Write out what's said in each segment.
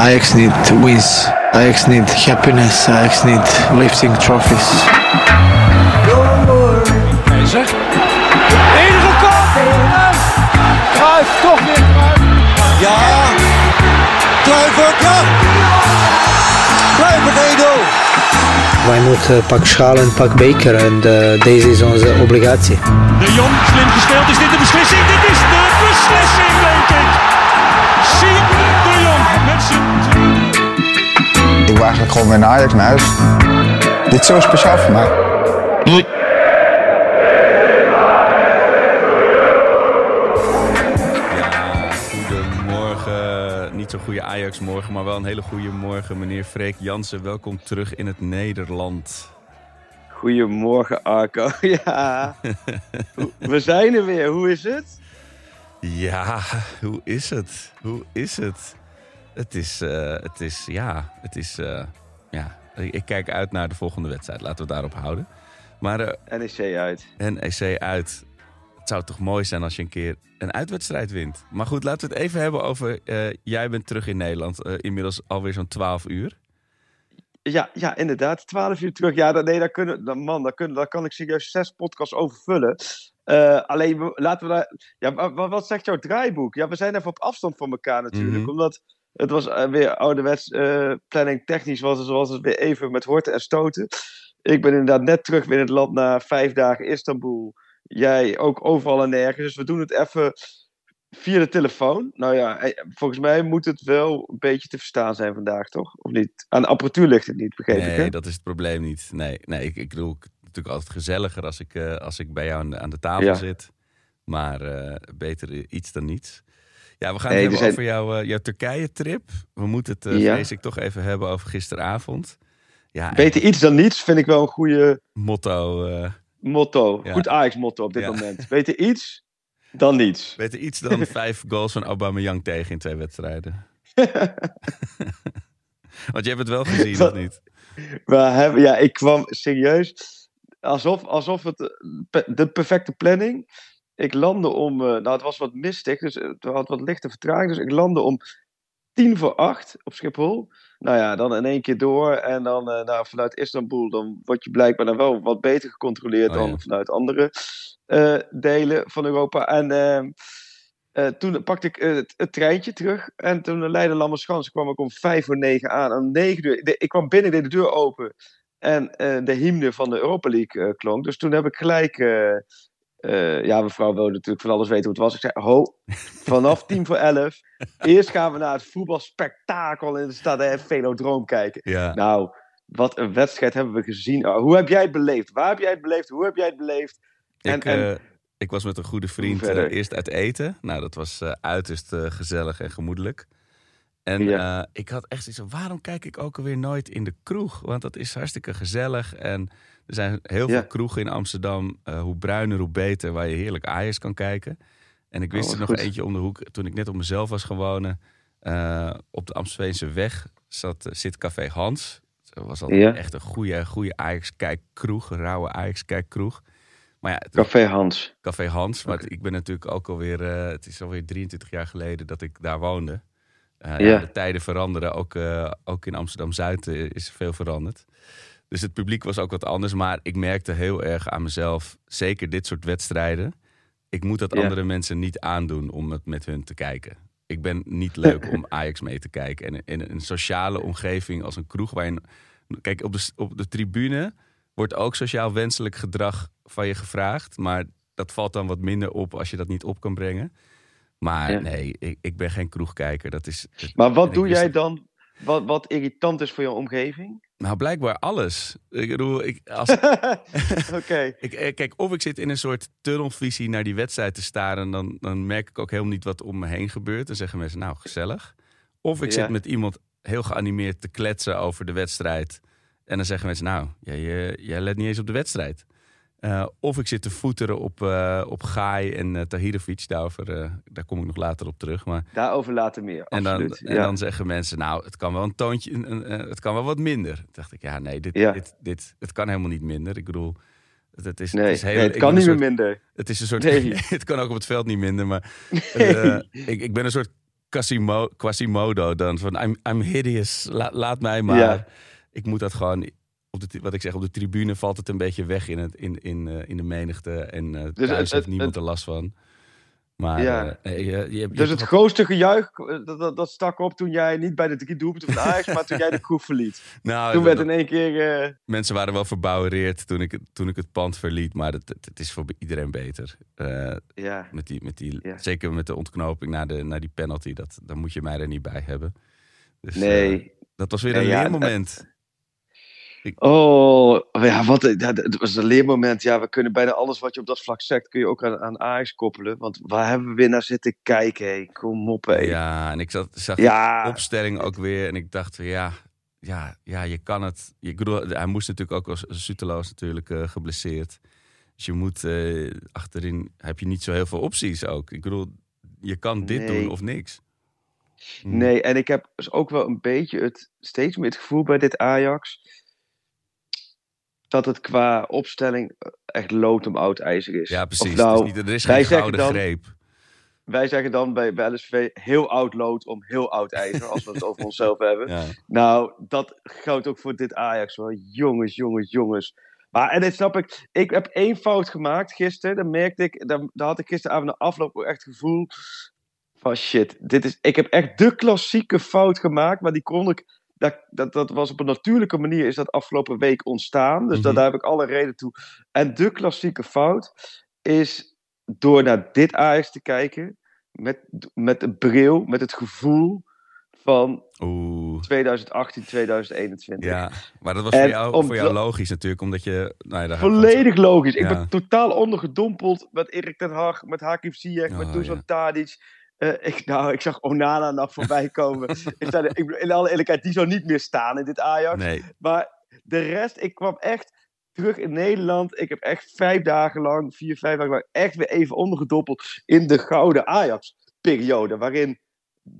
Ajax need wins. Ajax need happiness. Ajax need lifting trophies. Keizer. Enige kop. Kruif, toch weer Kruif. Ja. Kluivert, ja. Kluivert 1-0. Wij moeten pak schaal en pak beker en uh, deze is onze obligatie. De Jong, slim gespeeld. Is dit de beslissing? Dit is de beslissing, denk ik. Ik gewoon weer naar Ajax naar huis. Dit is zo speciaal voor mij. Ja, goedemorgen. Niet zo'n goede Ajax morgen, maar wel een hele goede morgen. Meneer Freek Jansen, welkom terug in het Nederland. Goedemorgen Arco. Ja, we zijn er weer. Hoe is het? Ja, hoe is het? Hoe is het? Het is, eh, het is ja, het is, eh, ja. Ik kijk uit naar de volgende wedstrijd. Laten we het daarop houden. Maar eh, NEC uit. NEC uit. Het zou toch mooi zijn als je een keer een uitwedstrijd wint. Maar goed, laten we het even hebben over... eh, jij bent terug in Nederland. eh, inmiddels alweer zo'n 12 uur. Ja, ja, inderdaad. 12 uur terug. Ja, dat, nee, daar, kunnen, man, daar, kunnen, daar kan ik serieus zes podcasts over vullen. Alleen, we- laten we daar... Ja, wa- wa- wat zegt jouw draaiboek? Ja, we zijn even op afstand van elkaar natuurlijk. Mhm. Omdat het was eh, weer ouderwets eh, planning technisch was het, zoals het weer even met horten en stoten. Ik ben inderdaad net terug weer in het land na vijf dagen Istanbul. Jij ook overal en nergens. Dus we doen het even via de telefoon. Nou ja, eh, volgens mij moet het wel een beetje te verstaan zijn vandaag, toch? Of niet? Aan de apparatuur ligt het niet, begreep ik, hè? Nee, dat is het probleem niet. Nee, nee ik, ik bedoel, natuurlijk altijd gezelliger als ik, als ik bij jou aan de, aan de tafel Ja. zit. Maar beter iets dan niets. Ja, we gaan het hebben zijn- over jouw, eh, jouw Turkije-trip. We moeten het, Ja. vrees ik, toch even hebben over gisteravond. Ja, en Beter iets dan niets vind ik wel een goede motto. eh, motto. Ja. Goed Ajax-motto op dit moment. Beter iets dan niets. beter iets dan vijf goals van Aubameyang tegen in twee wedstrijden. Want je hebt het wel gezien, of Wat- niet? We hebben, ja, ik kwam serieus. Alsof, alsof het de perfecte planning. Ik landde om. eh, nou, het was wat mistig, dus het had wat lichte vertraging. Dus ik landde om tien voor acht op Schiphol. Nou ja, dan in één keer door. En dan eh, nou, vanuit Istanbul. Dan word je blijkbaar dan wel wat beter gecontroleerd Oh, dan ja. vanuit andere eh, delen van Europa. En. ehm, eh, toen pakte ik eh, het, het treintje terug. En toen Leiden Lammerschans kwam ik om vijf voor negen aan. Om negen uur, de- ik kwam binnen, deed de deur open. En eh, de hymne van de Europa League eh, klonk. Dus toen heb ik gelijk... eh, ja, mevrouw wilde natuurlijk van alles weten hoe het was. Ik zei, ho, vanaf tien voor elf. Eerst gaan we naar het voetbalspektakel in de stad hè, Velodroom kijken. Ja. Nou, wat een wedstrijd hebben we gezien. Oh, hoe heb jij het beleefd? Waar heb jij het beleefd? Hoe heb jij het beleefd? En, Ik, en, eh, ik was met een goede vriend eh, eerst uit eten. Nou, dat was uiterst gezellig en gemoedelijk. En Ja. ik had echt zoiets van, waarom kijk ik ook alweer nooit in de kroeg? Want dat is hartstikke gezellig. En er zijn heel Ja. veel kroegen in Amsterdam. eh, hoe bruiner, hoe beter, waar je heerlijk Ajax kan kijken. En ik wist Oh, er nog goed. eentje om de hoek. Toen ik net op mezelf was gaan wonen. eh, op de Amstelveense weg zat, eh, zit Café Hans. Dat was al Ja. echt een goede, goede Ajax-kijkkroeg. Een rauwe Ajax-kijkkroeg. Maar ja, het- Café Hans. Café Hans. Maar ik ben natuurlijk ook alweer... eh het is alweer 23 jaar geleden dat ik daar woonde. Ja. ja, de tijden veranderen. Ook, ook in Amsterdam-Zuid is veel veranderd. Dus het publiek was ook wat anders. Maar ik merkte heel erg aan mezelf... Zeker dit soort wedstrijden... Ik moet dat Ja. andere mensen niet aandoen om het met hun te kijken. Ik ben niet leuk om Ajax mee te kijken. En in een sociale omgeving als een kroeg... Waar je, kijk, op de, op de tribune wordt ook sociaal wenselijk gedrag van je gevraagd. Maar dat valt dan wat minder op als je dat niet op kan brengen. Maar Ja. nee, ik, ik ben geen kroegkijker. Dat is, Maar wat doe jij dan? Wat, wat irritant is voor je omgeving? Nou, blijkbaar alles. Ik bedoel, ik, als, Oké. ik, eh, kijk, of ik zit in een soort tunnelvisie naar die wedstrijd te staren... dan, dan merk ik ook helemaal niet wat om me heen gebeurt. Dan zeggen mensen, nou, gezellig. Of ik Ja. zit met iemand heel geanimeerd te kletsen over de wedstrijd... en dan zeggen mensen, nou, jij, eh, jij let niet eens op de wedstrijd. Eh, of ik zit te voeteren op, eh op Gaai en eh Tahirovic. Daarover, daar kom ik nog later op terug. Maar Daarover later meer. en dan, en dan zeggen mensen, nou, het kan wel een toontje, een, een, het kan wel wat minder. Toen dacht ik, ja, nee, dit, Ja. dit, dit, het kan helemaal niet minder. Ik bedoel, het, is, nee, het is heel, nee, het kan niet meer minder. Het is een soort, Nee. het kan ook op het veld niet minder, maar ik, ik ben een soort Quasimo, Quasimodo dan. Van I'm, I'm hideous, La- laat mij maar. Ja. Ik moet dat gewoon... Op de, wat ik zeg, op de tribune valt het een beetje weg in, het, in, in, eh, in de menigte. En eh Dus thuis het- heeft niemand het- er last van. Maar Ja. eh, je, je, je Dus het grootste gejuich, dat, dat, dat stak op toen jij niet bij de drie doelpunten van Ajax, maar toen jij de kroeg verliet. nou, Toen dat- werd in één keer... mensen waren wel verbouwereerd toen ik, het- toen ik het pand verliet. Maar het, het, is voor iedereen beter. Ja. met die, met die, Ja. Zeker met de ontknoping naar, de, naar die penalty. Dat, dan moet je mij er niet bij hebben. Dus, Nee. dat was weer een ja, leermoment. Oh, ja, wat, het was een leermoment. Ja, we kunnen bijna alles wat je op dat vlak zegt, kun je ook aan, aan Ajax koppelen. Want waar hebben we weer naar zitten kijken? Hé? Kom op, hé. Ja, en ik zat, zag Ja. die opstelling ook weer. En ik dacht, ja, ja, ja je kan het. Ik bedoel, hij moest natuurlijk ook als Suteloos natuurlijk eh, geblesseerd. Dus je moet eh, achterin, heb je niet zo heel veel opties ook. Ik bedoel, je kan dit Nee. doen of niks. Hm. Nee, en ik heb dus ook wel een beetje het, steeds meer het gevoel bij dit Ajax. Dat het qua opstelling echt lood om oud ijzer is. Ja, precies. Nou, Het is niet, er is geen gouden dan- greep. Wij zeggen dan bij, bij LSV heel oud lood om heel oud ijzer, als we het over onszelf hebben. Ja. Nou, dat geldt ook voor dit Ajax hoor. Jongens, jongens, jongens. Maar, en dit snap ik. Ik heb één fout gemaakt gisteren. Dan merkte ik, dan, dan had ik gisteravond na afloop ook echt het gevoel van shit. Dit is, ik heb echt de klassieke fout gemaakt, maar die kon ik. Dat, dat, dat was op een natuurlijke manier is dat afgelopen week ontstaan. Dus dat, Mhm. daar heb ik alle reden toe. En de klassieke fout is door naar dit Ajax te kijken. Met, met de bril, met het gevoel van Oeh. 2018, 2021. Ja, maar dat was En voor jou, om- voor jou logisch natuurlijk, omdat je... Nou ja, daar Volledig logisch. Ik ben totaal ondergedompeld met Erik ten Hag, met Hakim Ziyech, met Oh, Dusan ja. Tadic. Eh, ik, nou, ik zag Onana nog voorbij komen. ik sta ik, in alle eerlijkheid, die zou niet meer staan in dit Ajax. Nee, Maar de rest, ik kwam echt terug in Nederland. Ik heb echt vijf dagen lang, vier, vijf dagen lang, echt weer even ondergedompeld in de gouden Ajax-periode. Waarin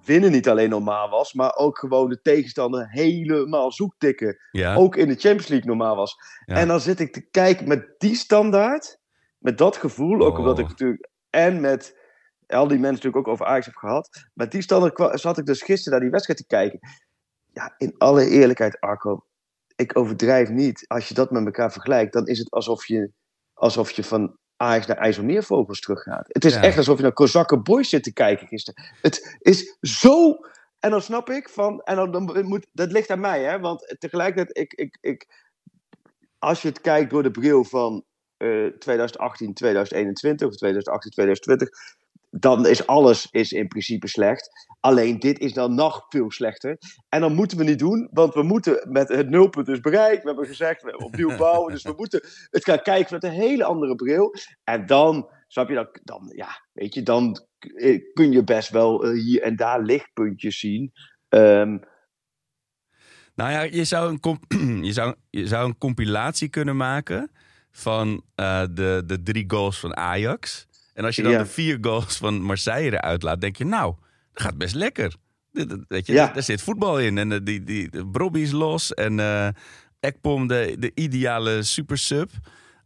winnen niet alleen normaal was, maar ook gewoon de tegenstander helemaal zoektikken. ja. Ook in de Champions League normaal was. Ja. En dan zit ik te kijken met die standaard, met dat gevoel, ook Oh. omdat ik natuurlijk, en met al die mensen natuurlijk ook over Ajax heb gehad, met die standaard zat ik dus gisteren naar die wedstrijd te kijken. Ja, in alle eerlijkheid, Arco, ik overdrijf niet. Als je dat met elkaar vergelijkt, dan is het alsof je, alsof je van Ajax naar IJsselmeervogels teruggaat. Het is Ja. echt alsof je naar Kozakken Boys zit te kijken gisteren. Het is zo... En dan snap ik van... En dan, dan moet, dat ligt aan mij, hè. Want tegelijkertijd, ik, ik, ik, als je het kijkt door de bril van eh 2018, 2021 of 2018, 2020, dan is alles is in principe slecht. Alleen dit is dan nog veel slechter. En dan moeten we niet doen, want we moeten met het nulpunt dus bereikt. We hebben gezegd, we opnieuw bouwen. Dus we moeten het gaan kijken met een hele andere bril. En dan, snap je, dan, dan ja, weet je, dan eh, kun je best wel eh, hier en daar lichtpuntjes zien. Ehm, Nou ja, je zou een, comp- je zou, je zou een compilatie kunnen maken van eh, de, de drie goals van Ajax. En als je dan Ja. de vier goals van Marseille eruit laat, denk je, nou, dat gaat best lekker. Weet je, Ja. daar zit voetbal in. En eh, die, die, de Brobby is los. En eh Ekpom, de, de ideale super sub.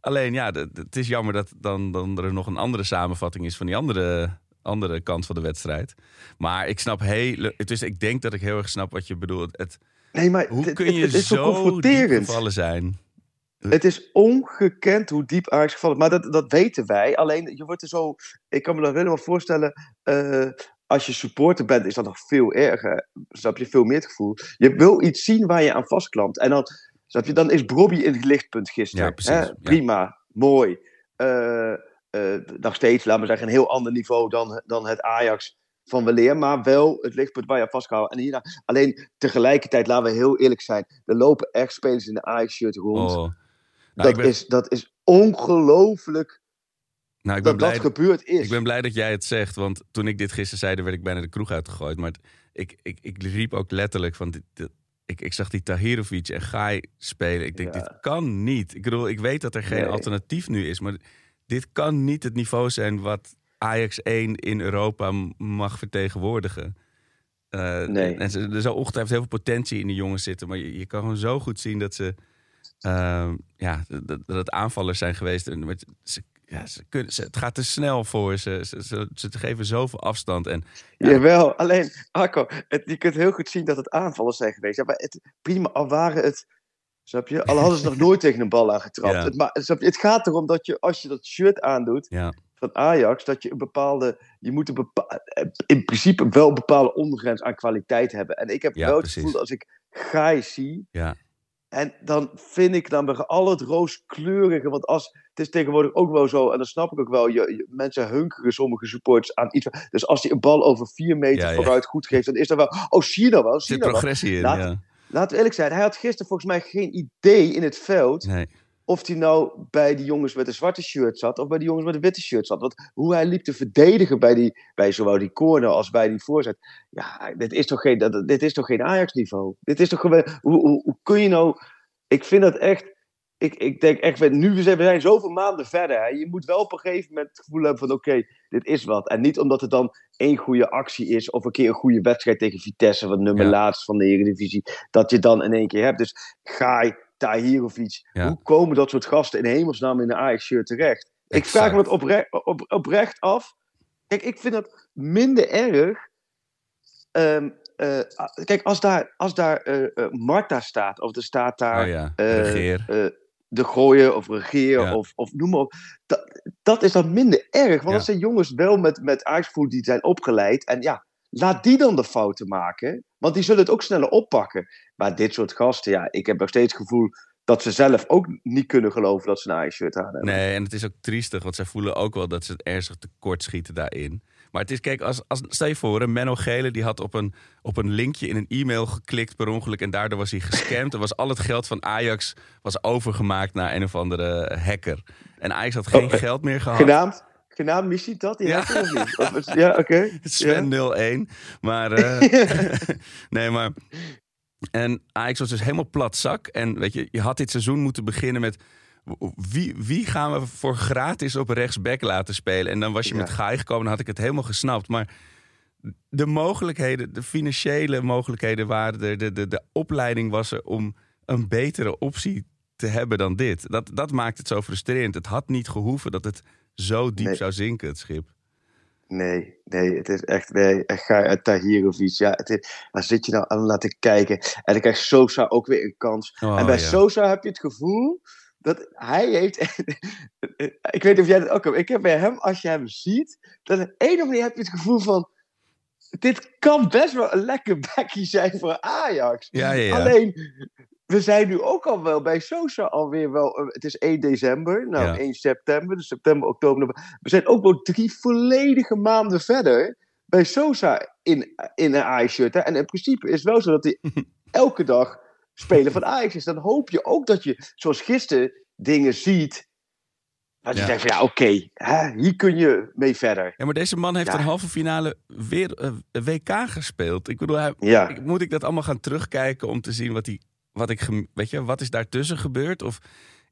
Alleen ja, het is jammer dat dan, dan er nog een andere samenvatting is van die andere, andere kant van de wedstrijd. Maar ik snap heel. Het is, ik denk dat ik heel erg snap wat je bedoelt. Het, nee, maar hoe kun je het is zo confronterend. gevallen zijn? Het is ongekend hoe diep Ajax gevallen is. Maar dat, dat weten wij. Alleen, je wordt er zo... Ik kan me dat helemaal voorstellen... eh, als je supporter bent, is dat nog veel erger. Snap je? Veel meer het gevoel. Je wil iets zien waar je aan vastklampt. En dan, snap je, dan is Bobby in het lichtpunt gisteren. Ja, precies, Hè? ja. Prima. Mooi. Eh, eh, nog steeds, laten we zeggen, een heel ander niveau dan, dan het Ajax van weleer. Maar wel het lichtpunt waar je aan vastgehouden. En hierna, alleen tegelijkertijd, laten we heel eerlijk zijn. Er lopen echt spelers in de Ajax-shirt rond Oh. Nou, dat, ben, is, dat is ongelooflijk nou, ik, ben dat dat blij, gebeurd is. ik ben blij dat jij het zegt. Want toen ik dit gisteren zei, werd ik bijna de kroeg uitgegooid. Maar het- ik, ik, ik riep ook letterlijk van... Dit, dit- ik, ik zag die Tahirovic en Gai spelen. Ik denk, Ja. dit kan niet. Ik bedoel, ik weet dat er geen Nee. alternatief nu is. Maar dit kan niet het niveau zijn wat Ajax 1 in Europa mag vertegenwoordigen. Eh, Nee. En ze, er zou ongetwijfeld heel veel potentie in die jongens zitten. Maar je, je kan gewoon zo goed zien dat ze... ehm, ja, dat, dat het aanvallers zijn geweest. Ze, ja, ze kunnen, ze, het gaat te snel voor ze. Ze, ze, ze geven zoveel afstand. En, ja. Jawel, alleen Arco, het, je kunt heel goed zien dat het aanvallers zijn geweest. Ja, maar het, prima, al waren het... Snap je? Al hadden ze nog nooit tegen een bal aangetrapt. Ja. Het, maar, het gaat erom dat je, als je dat shirt aandoet ja, van Ajax, dat je een bepaalde... Je moet een bepa- in principe wel een bepaalde ondergrens aan kwaliteit hebben. En ik heb Ja, wel het precies. gevoel dat als ik Gaai zie... ja, En dan vind ik dan bij al het rooskleurige, want als, het is tegenwoordig ook wel zo, en dat snap ik ook wel, je, je- mensen hunkeren sommige supporters aan iets. Dus als hij een bal over vier meter Ja, ja. vooruit goed geeft, dan is dat wel, oh zie je dat wel, zie zit je dat wel. progressie in. Laat- Ja. Laten we eerlijk zijn, hij had gisteren volgens mij geen idee in het veld Nee. Of hij nou bij die jongens met een zwarte shirt zat of bij die jongens met een witte shirt zat. Want hoe hij liep te verdedigen bij, die, bij zowel die corner als bij die voorzet. Ja, dit is toch geen, dat, dit is toch geen Ajax-niveau? Dit is toch gewoon, hoe, hoe, hoe kun je nou... Ik vind dat echt... Ik, ik denk echt, nu we zijn, we zijn zoveel maanden verder. Hè, je moet wel op een gegeven moment het gevoel hebben van oké, dit is wat. En niet omdat het dan één goede actie is of een keer een goede wedstrijd tegen Vitesse, van nummer Ja. laatst van de Eredivisie, dat je dan in één keer hebt. Dus Gaai, Tahirovic, Ja. hoe komen dat soort gasten in hemelsnaam in een Ajax-shirt terecht? Ik vraag me het opre op, oprecht af. Kijk, ik vind dat minder erg. Ehm, eh, kijk, als daar, als daar eh, eh, Marta staat, of er staat daar Oh ja, de gooien of regeer Ja. of, of noem maar op. Dat, dat is dan minder erg. Want Ja. dat zijn jongens wel met, met Ajax-voet die zijn opgeleid. En ja, laat die dan de fouten maken. Want die zullen het ook sneller oppakken. Maar dit soort gasten, ja, ik heb nog steeds het gevoel dat ze zelf ook niet kunnen geloven dat ze een Ajax-shirt aan hebben. Nee, en het is ook triestig, want zij voelen ook wel dat ze het ernstig tekort schieten daarin. Maar het is, kijk, als, als, stel je voor, een Menno Gele die had op een, op een linkje in een e-mail geklikt per ongeluk en daardoor was hij gescamd. en was al het geld van Ajax was overgemaakt naar een of andere hacker. En Ajax had geen Oh, geld meer gehad. Genaamd, genaamd misschien dat? Ja. hacker of niet? Of is- ja, oké. Sven 01. Maar, eh, nee, maar. En Ajax was dus helemaal plat zak. En weet je, je had dit seizoen moeten beginnen met. Wie, wie gaan we voor gratis op rechtsback laten spelen? En dan was je Ja. met Gaai gekomen, dan had ik het helemaal gesnapt. Maar de mogelijkheden, de financiële mogelijkheden waren er. De, de, de opleiding was er om een betere optie te hebben dan dit. Dat, dat maakt het zo frustrerend. Het had niet gehoeven dat het zo diep Nee. zou zinken, het schip. Nee, nee, het is echt, nee, echt ga uit Tahirovic. Ja, het is, zit je nou aan laten kijken? En dan krijgt Sosa ook weer een kans. Oh, en bij ja. Sosa heb je het gevoel dat hij heeft. ik weet niet of jij dat ook hebt. Ik heb bij hem, als je hem ziet, dat op een of andere heb je het gevoel van. Dit kan best wel een lekker bekkie zijn voor Ajax. Ja, ja, ja. Alleen, we zijn nu ook al wel bij Sosa alweer wel. eh, Het is 1 december, nou Ja. 1 september, dus september, oktober. We zijn ook wel drie volledige maanden verder bij Sosa in, in een Ajax-shirt. En in principe is het wel zo dat hij elke dag speler van Ajax is. Dan hoop je ook dat je, zoals gisteren, dingen ziet. Dat je Ja. denkt van ja, oké, hier kun je mee verder. Ja, maar deze man heeft Ja. een halve finale weer eh, WK gespeeld. Ik bedoel, hij, Ja. ik- moet ik dat allemaal gaan terugkijken om te zien wat hij, wat ik, weet je, wat is daartussen gebeurd? Of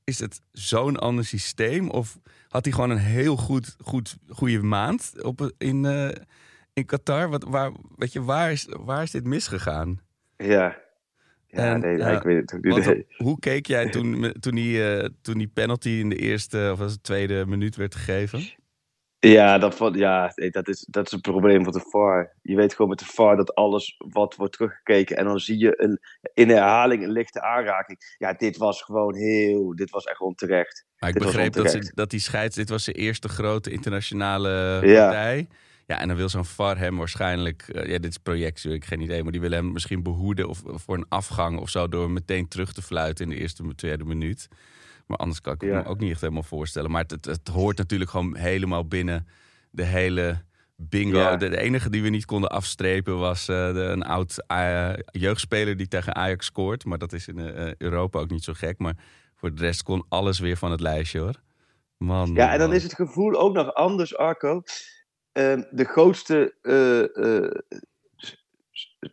is het zo'n ander systeem? Of had hij gewoon een heel goed, goed goede maand op, in, eh, in Qatar? Wat, waar, weet je, waar is, waar is dit misgegaan? Ja, ja En, nee, ja, ik weet het ook niet. Hoe keek jij toen, toen, die, eh, toen die penalty in de eerste of was het tweede minuut werd gegeven? Ja, dat, ja dat, is, dat is een probleem van de VAR. Je weet gewoon met de VAR dat alles wat wordt teruggekeken... en dan zie je een, in herhaling een lichte aanraking. Ja, dit was gewoon heel... Dit was echt onterecht. Maar ik Dit begreep dat, ze, dat die scheids... Dit was zijn eerste grote internationale partij. Ja, en dan wil zo'n VAR hem waarschijnlijk... eh, ja, dit is projectie, ik geen idee. Maar die willen hem misschien behoeden of, of voor een afgang of zo... door hem meteen terug te fluiten in de eerste, tweede minuut. Maar anders kan ik Ja. me ook niet echt helemaal voorstellen. Maar het, het, het hoort natuurlijk gewoon helemaal binnen de hele bingo. Ja. De, de enige die we niet konden afstrepen was eh, de, een oud eh, jeugdspeler die tegen Ajax scoort. Maar dat is in eh, Europa ook niet zo gek. Maar voor de rest kon alles weer van het lijstje hoor. Man, Ja, en dan man. is het gevoel ook nog anders, Arco. Ehm, de grootste...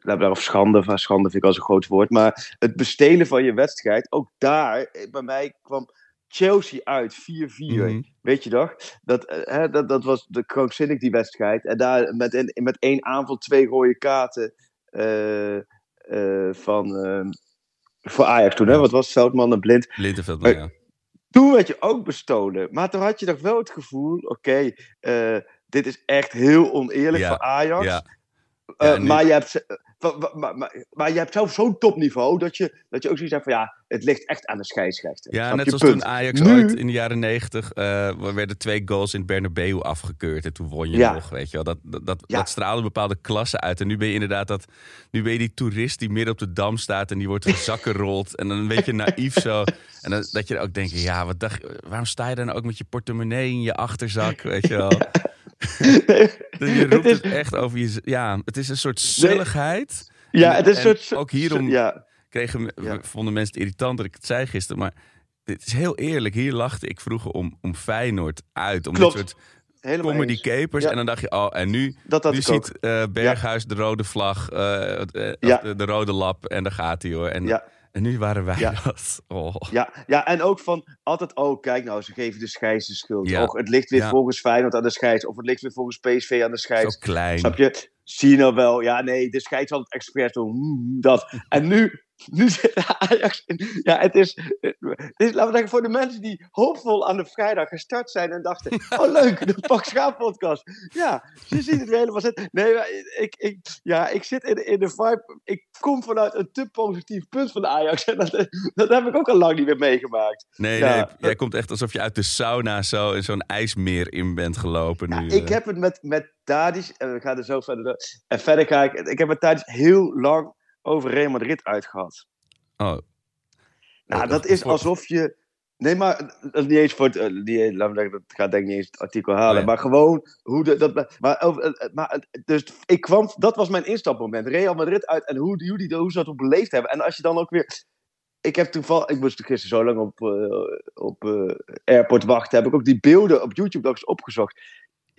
daarof schande, van schande vind ik als een groot woord. Maar het bestelen van je wedstrijd, ook daar, eh, bij mij kwam Chelsea uit 4-4. Mhm. Weet je toch? Dat, eh, hè, dat, dat was de krankzinnig, die wedstrijd. En daar met, een, met één aanval twee rode kaarten eh, van, eh, voor Ajax toen. Hè? Wat was? Veldman en Blind. Maar- ja. toen werd je ook bestolen. Maar toen had je toch wel het gevoel, oké, dit is echt heel oneerlijk Ja, voor Ajax. Ja, Ja, nu- maar, je hebt, eh, wa- wa- maar, maar, maar je hebt zelf zo'n topniveau dat je, dat je ook zoiets hebt van ja, het ligt echt aan de scheidsrechter. Ja, net Punt. toen Ajax Nu- ooit in de jaren negentig... eh, er werden twee goals in Bernabeu afgekeurd. En toen won je Ja. nog, weet je wel. Dat, dat, dat, Ja. dat straalde een bepaalde klasse uit. En nu ben je inderdaad dat... Nu ben je die toerist die midden op de Dam staat... en die wordt gezakkenrold. en dan een beetje naïef zo. En dan, dat je ook denkt... Ja, wat dacht, waarom sta je dan ook met je portemonnee in je achterzak, weet je wel. Je roept is- het echt over je... Ja, het is een soort zulligheid. Ja, het is een en soort... ook hierom- Ja, kregen, Ja. vonden mensen het irritant dat ik het zei gisteren. Maar het is heel eerlijk. Hier lachte ik vroeger om, om Feyenoord uit. Om Klopt. dit soort helemaal comedy eens. capers. Ja. En dan dacht je, oh, en nu, Dat nu ziet eh, Berghuis de rode vlag. eh, eh, Ja. of de, de rode lap. En daar gaat hij hoor. En, Ja. En nu waren wij Ja. dat. Oh. Ja, ja, en ook van altijd, oh kijk nou, ze geven de scheids de schuld. Ja. Och, het ligt weer Ja. volgens Feyenoord aan de scheids. Of het ligt weer volgens PSV aan de Zo scheids. klein. Snap je? Zie je nou wel? Ja, nee, de scheids had het expres. Hmm, dat. En nu, nu zit Ajax in. Ja, het is, het is, laten we zeggen, voor de mensen die hoopvol aan de vrijdag gestart zijn en dachten: oh leuk, de Pak Schaap podcast. Ja, je ziet het weer helemaal zitten. Nee, ik, ik, ja, ik zit in, in de vibe. Ik kom vanuit een te positief punt van de Ajax. En dat, dat heb ik ook al lang niet meer meegemaakt. Nee, Ja. nee, jij komt echt alsof je uit de sauna zo in zo'n ijsmeer in bent gelopen nu. Ja, ik eh. heb het met, met Tadic, en we gaan er zo verder. En verder ga ik, ik heb met Tadic heel lang over Real Madrid uitgehad. Oh, Nou, Eh, dat is alsof je. Nee, maar dat is niet eens voor het. eh, Die, laten we zeggen, dat gaat denk ik niet eens het artikel halen. Oh. Maar gewoon hoe de, dat. Maar, over, eh, maar eh, dus ik kwam. Dat was mijn instapmoment. Real Madrid uit en hoe, die- hoe, die, hoe ze dat op beleefd hebben. En als je dan ook weer. Ik heb toevallig. Ik moest gisteren zo lang op, eh, op eh, airport wachten. Heb ik ook die beelden op YouTube nog eens opgezocht.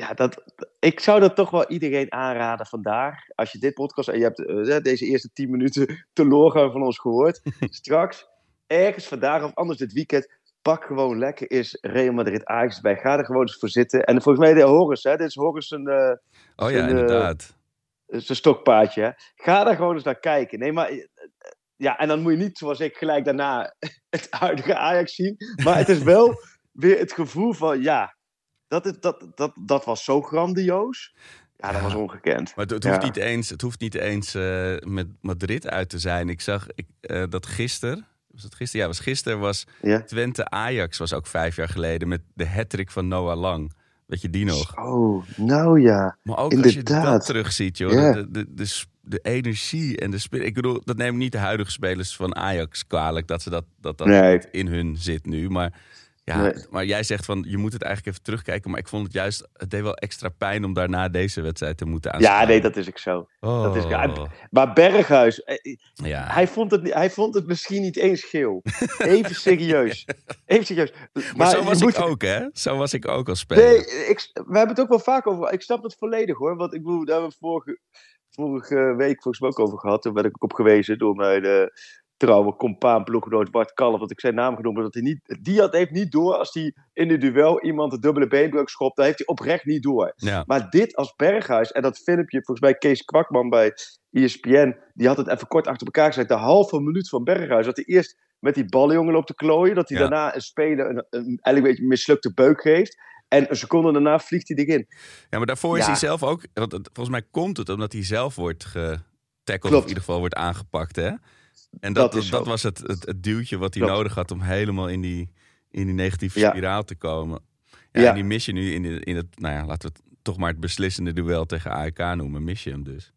Ja, dat, ik zou dat toch wel iedereen aanraden vandaag. Als je dit podcast en je hebt eh, deze eerste 10 minuten teloorgang van ons gehoord. Straks, ergens vandaag of anders dit weekend. Pak gewoon lekker is Real Madrid Ajax bij. Ga er gewoon eens voor zitten. En volgens mij de Horus, hè? Dit is Horus een, eh, oh ja, een, eh, inderdaad. zijn stokpaardje. Hè? Ga daar gewoon eens naar kijken. Nee, maar. Ja, en dan moet je niet zoals ik gelijk daarna het huidige Ajax zien. Maar het is wel weer het gevoel van ja. Dat, is, dat, dat, dat was zo grandioos. Ja, dat was ongekend. Maar het, hoeft Ja. niet eens, het hoeft niet eens eh, met Madrid uit te zijn. Ik zag ik, eh, dat gisteren, was het gisteren? Ja, was gisteren was. Twente Ajax was ook vijf jaar geleden met de hattrick van Noah Lang. Weet je die nog? Oh, nou ja. Maar ook als je dat Inderdaad. terugziet, joh. De, de, de, energie en de speel. Ik bedoel, dat neem ik niet de huidige spelers van Ajax kwalijk dat ze dat, dat, dat Nee. niet in hun zit nu. Maar, ja, Nee. maar jij zegt van je moet het eigenlijk even terugkijken. Maar ik vond het juist, het deed wel extra pijn om daarna deze wedstrijd te moeten Ja, aanschouwen. nee, dat is ik zo. Oh. dat is- ja, Maar Berghuis, eh, ja. hij vond, het, hij vond het misschien niet eens geel. Even serieus. Even serieus. Maar, zo was moet- ik ook, hè? Zo was ik ook als speler. Nee, ik, we hebben het ook wel vaak over. Ik snap het volledig hoor. Want ik bedoel, daar hebben we vorige, vorige week volgens mij ook over gehad. Toen werd ik ook op gewezen door mijn eh, trouwe compaan, ploeggenoot Bart Kalf. Want ik zijn naam genoemd. Dat hij niet, die had, heeft niet door als hij in de duel iemand de dubbele beenbreuk schopt. Dan heeft hij oprecht niet door. Ja. Maar dit als Berghuis en dat filmpje, volgens mij Kees Kwakman bij ESPN, die had het even kort achter elkaar gezet. De halve minuut van Berghuis. Dat hij eerst met die ballenjongen loopt te klooien. Dat hij Ja. daarna een speler een, een, een beetje mislukte beuk geeft. En een seconde daarna vliegt hij erin. Ja, maar daarvoor is hij zelf ook... Want het- volgens mij komt het omdat hij zelf wordt getackled... of in ieder geval wordt aangepakt, hè? En dat, Dat was het, het, het duwtje wat hij Klopt. nodig had... om helemaal in die, in die negatieve spiraal te komen. Ja. En die mis je nu in, de- in het... Nou ja, laten we het toch maar het beslissende duel tegen AEK noemen. Mis je hem dus.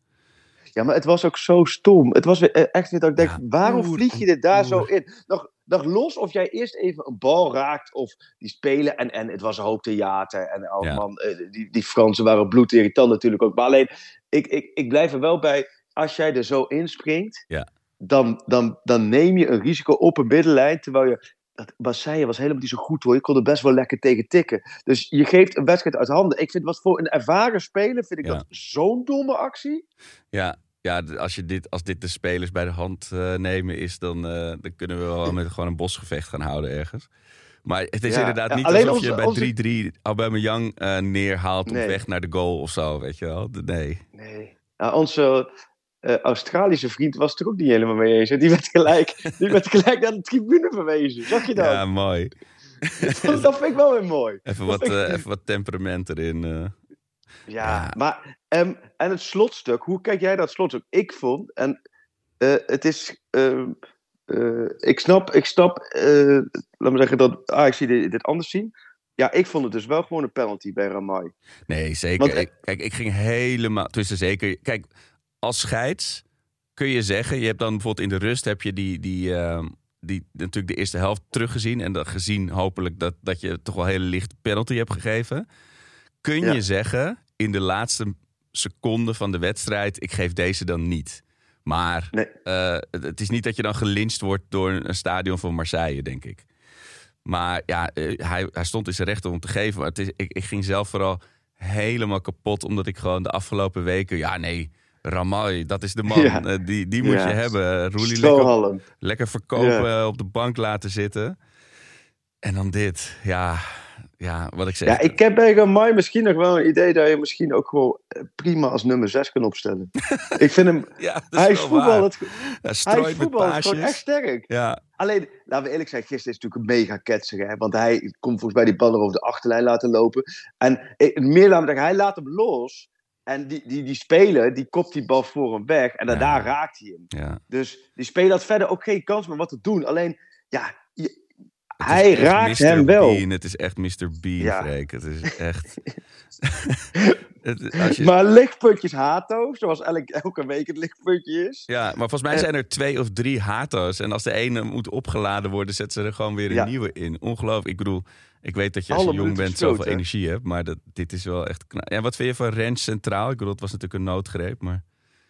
Ja, maar het was ook zo stom. Het was eh, echt weer dat ik denk, Ja, waarom vlieg je dit daar zo in? Nog, nog los of jij eerst even een bal raakt of die spelen. En, en het was een hoop theater. En oh Ja. man, eh, die, die Fransen waren bloedirritant natuurlijk ook. Maar alleen, ik, ik, ik blijf er wel bij, als jij er zo inspringt, Ja. Dan, dan, dan neem je een risico op een middenlijn. Terwijl je, dat was helemaal niet zo goed hoor. Je kon er best wel lekker tegen tikken. Dus je geeft een wedstrijd uit handen. Ik vind wat voor een ervaren speler, vind ik Ja. dat zo'n domme actie. Ja, ja als, je dit, als dit de spelers bij de hand eh, nemen is... Dan, eh, dan kunnen we wel met gewoon een bosgevecht gaan houden ergens. Maar het is Ja, inderdaad niet alsof je bij onze- 3-3 Aubameyang eh neerhaalt... op Nee. weg naar de goal of zo, weet je wel. Nee. Nee. Nou, onze eh, Australische vriend was het er ook niet helemaal mee eens. hè. Die werd gelijk, die werd gelijk naar de tribune verwezen. Zag je dat? Ja, mooi. dat, dat vind ik wel weer mooi. Even wat, uh, even wat temperament erin. Uh. Ja, maar um, en het slotstuk, hoe kijk jij dat slotstuk? Ik vond, en het is, uh, ik snap, ik snap, laat me zeggen dat Ajax dit, dit anders zien. Ja, ik vond het dus wel gewoon een penalty bij Ramai. Nee, zeker. Want, ik, kijk, ik ging helemaal, tussen zeker, kijk, als scheids kun je zeggen, je hebt dan bijvoorbeeld in de rust heb je die, die, uh, die natuurlijk de eerste helft teruggezien. En dat gezien hopelijk dat, dat je toch wel een hele lichte penalty hebt gegeven. Kun je zeggen, in de laatste seconde van de wedstrijd, ik geef deze dan niet. Maar nee. uh, het is niet dat je dan gelincht wordt door een stadion van Marseille, denk ik. Maar ja, uh, hij, hij stond in zijn recht om te geven. Maar het is, ik, ik ging zelf vooral helemaal kapot, omdat ik gewoon de afgelopen weken, ja nee, Ramai, dat is de man. Ja. Uh, die, die moet ja. je hebben. Roelie lekker, lekker verkopen, ja. op de bank laten zitten. En dan dit, ja, ja, wat ik zeg. Ja, ik heb bij Ramai misschien nog wel een idee dat je misschien ook gewoon prima als nummer 6 kan opstellen. ik vind hem, ja, hij is voetbal, het, hij is voetbal gewoon echt sterk. Ja. Alleen, laten we eerlijk zijn, gisteren is natuurlijk een mega ketser. Hè? Want hij komt volgens mij die ballen over de achterlijn laten lopen. En meer me zeggen, hij laat hem los. En die, die, die speler, die kopt die bal voor hem weg. En dan Ja. daar raakt hij hem. Ja. Dus die speler had verder ook geen kans meer wat te doen. Alleen, ja, hij raakt Mr. hem wel. Bean. Het is echt Mr. Bean, Ja. Freek. Het is echt... het, als je... Maar lichtpuntjes Hato, zoals elke, elke week het lichtpuntje is. Ja, maar volgens mij Eh. zijn er twee of drie hato's. En als de ene moet opgeladen worden, zetten ze er gewoon weer een Ja. nieuwe in. Ongelooflijk. Ik bedoel, ik weet dat je als Alle je jong bent zoveel energie hebt. Maar dat, dit is wel echt. Ja, wat vind je van Rens Centraal? Ik bedoel, het was natuurlijk een noodgreep, maar...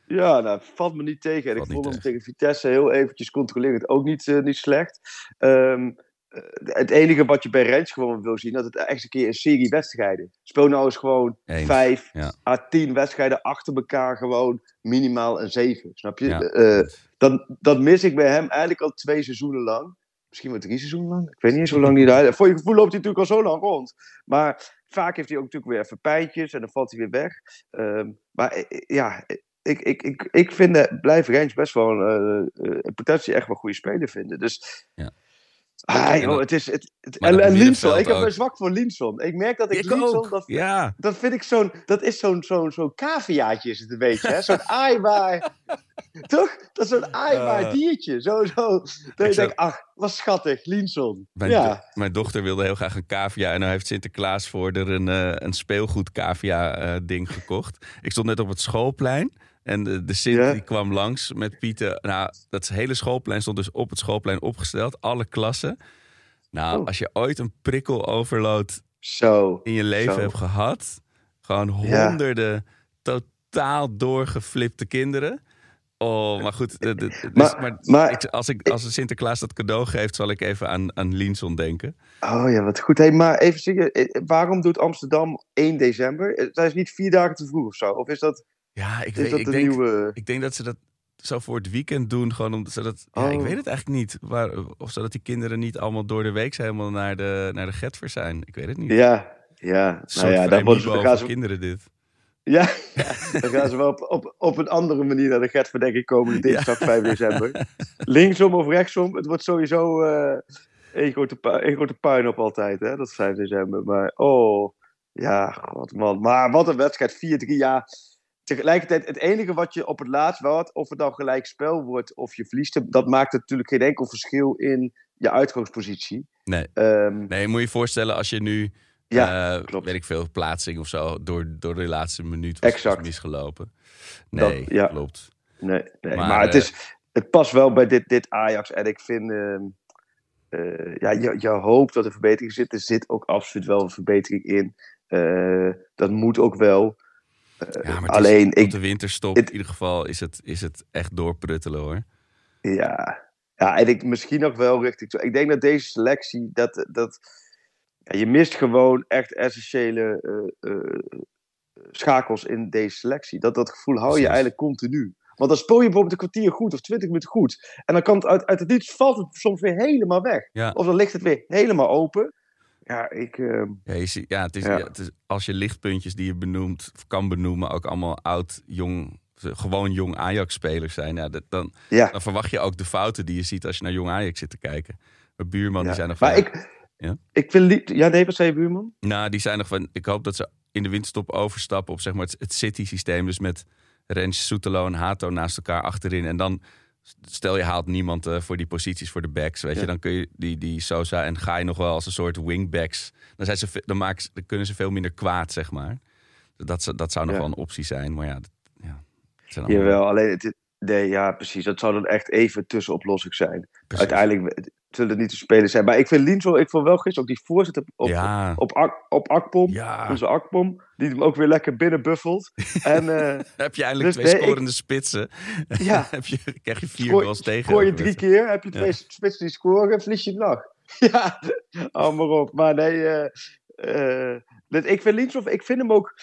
Ja, nou, valt me niet tegen. En ik vond hem tegen. Vitesse heel eventjes controlerend ook niet, eh, niet slecht. Ehm, eh, het enige wat je bij Rens gewoon wil zien, dat het echt een keer een serie wedstrijden. Speel nou eens gewoon Eens, vijf ja. à tien wedstrijden achter elkaar gewoon minimaal een zeven. Snap je? Ja. Eh, dat, dat mis ik bij hem eigenlijk al twee seizoenen lang. Misschien wel drie seizoenen lang. Ik weet niet eens hoe lang hij daar... Voor je gevoel loopt hij natuurlijk al zo lang rond. Maar vaak heeft hij ook natuurlijk weer even pijntjes en dan valt hij weer weg. Ehm, maar eh, eh, ja, ik, ik, ik, ik vind, eh, blijf Rens best wel een eh, eh, potentie echt wel goede speler vinden. Dus... Ja. Ah, joh, het is... Het, en, en Linson, ik heb een zwak voor Linson. Ik merk dat ik, Ik Linson, dat, Ja. dat vind ik zo'n, dat is zo'n, zo'n, zo'n caviaatje is het een beetje, hè? Zo'n aaibaar, toch? Dat is zo'n aaibaar Ah. diertje. Zo, zo. Dat je zou- denkt, ach, wat schattig, Linson. Mijn, Ja, do- mijn dochter wilde heel graag een cavia. En nou heeft Sinterklaas voor er een, eh, een speelgoed cavia eh, ding gekocht. Ik stond net op het schoolplein. En de, de Sint Ja. die kwam langs met Pieter. Nou, dat hele schoolplein stond dus op het schoolplein opgesteld. Alle klassen. Nou, Oh. als je ooit een prikkeloverload zo. in je leven Zo. hebt gehad. Gewoon Ja. honderden totaal doorgeflipte kinderen. Oh, maar goed. eh, dus, Maar- maar, maar- ik, als, ik, als Sinterklaas dat cadeau geeft, zal ik even aan, aan Linson denken. Oh ja, wat goed. Hey, maar even serieus, eh, waarom doet Amsterdam 1 december? Eh, Dat is niet vier dagen te vroeg of zo? Of is dat, Ja, ik, weet, dat ik, de denk, nieuwe... ik denk dat ze dat zo voor het weekend doen. Gewoon omdat ze dat. Ja, ik Oh. weet het eigenlijk niet. Waar, of zodat die kinderen niet allemaal door de week helemaal naar de, naar de Getver zijn. Ik weet het niet. Ja, ja. Een Nou ja, dan, worden ze, gaan kinderen dit. ja, dan gaan ze wel op, op, op een andere manier naar de Getver, denk ik, komende dinsdag 5 december. Linksom of rechtsom, het wordt sowieso eh één, grote één grote puin op altijd, hè, dat is 5 december. Maar oh, ja, god man. Maar wat een wedstrijd, 4-3 jaar. Tegelijkertijd, het enige wat je op het laatst wel had, of het dan gelijk spel wordt of je verliest, dat maakt natuurlijk geen enkel verschil in je uitgangspositie. Nee. Ehm, Nee, moet je je voorstellen als je nu. Ja, eh, klopt. Weet ik veel, plaatsing of zo. Door, door de laatste minuut was, was Exact. misgelopen. Dat- Nee, ja. klopt. Nee, nee Maar, maar, het, eh, is, het past wel bij dit, dit Ajax. En ik vind, ehm, eh, ja, je, je hoopt dat er verbetering zit. Er zit ook absoluut wel een verbetering in. Dat moet ook wel. Ja, maar het is- alleen, ik, de winterstop het- in ieder geval is het, is het echt doorpruttelen hoor. ja, ja, en ik misschien nog wel richting. zo- Ik denk dat deze selectie, dat, dat ja, je mist gewoon echt essentiële eh, eh, schakels in deze selectie. Dat, dat gevoel hou je Precies. eigenlijk continu. Want dan speel je bijvoorbeeld een kwartier goed of twintig minuten goed. En dan kan het uit, uit het niets valt het soms weer helemaal weg. Ja. Of dan ligt het weer helemaal open. Ja, ik. ehm, Ja, je ziet, ja, het is, Ja. ja, het is als je lichtpuntjes die je benoemt, of kan benoemen, ook allemaal oud, jong, gewoon jong Ajax-spelers zijn. Ja, dat, dan, dan verwacht je ook de fouten die je ziet als je naar jong Ajax zit te kijken. Mijn buurman die zei nog Maar van, ik, Ja? Ik vind... Li- Ja, nee, wat zei je, buurman? Nou, die zijn nog van. Ik hoop dat ze in de winterstop overstappen op zeg maar, het, het City-systeem. Dus met Rens, Soetelo en Hato naast elkaar achterin. En dan, stel je haalt niemand eh, voor die posities voor de backs. Weet je, dan kun je die, die Sosa en Gaai nog wel als een soort wingbacks. Dan, zijn ze, dan, maken dan kunnen ze veel minder kwaad, zeg maar. Dat, dat zou nog Ja. wel een optie zijn. Maar ja, dat, ja het zijn allemaal- Jawel, alleen... Het, nee, ja, precies. Dat zou dan echt even tussenoplossing zijn. precies. Uiteindelijk zullen het niet de spelers zijn. Maar ik vind Linzo, ik vond wel gisteren ook die voorzet op, op, ja, op, Ak- op Akpom. ja. Onze Akpom, die hem ook weer lekker binnenbuffelt. en eh, heb je eindelijk Dus twee nee, ik- scorende spitsen. ja, heb je, krijg je vier goals tegen. scoor je drie keer, heb je twee spitsen die scoren, verlies je nog. ja, maar op. Maar nee, dit- ik vind Linsof, ik vind hem ook,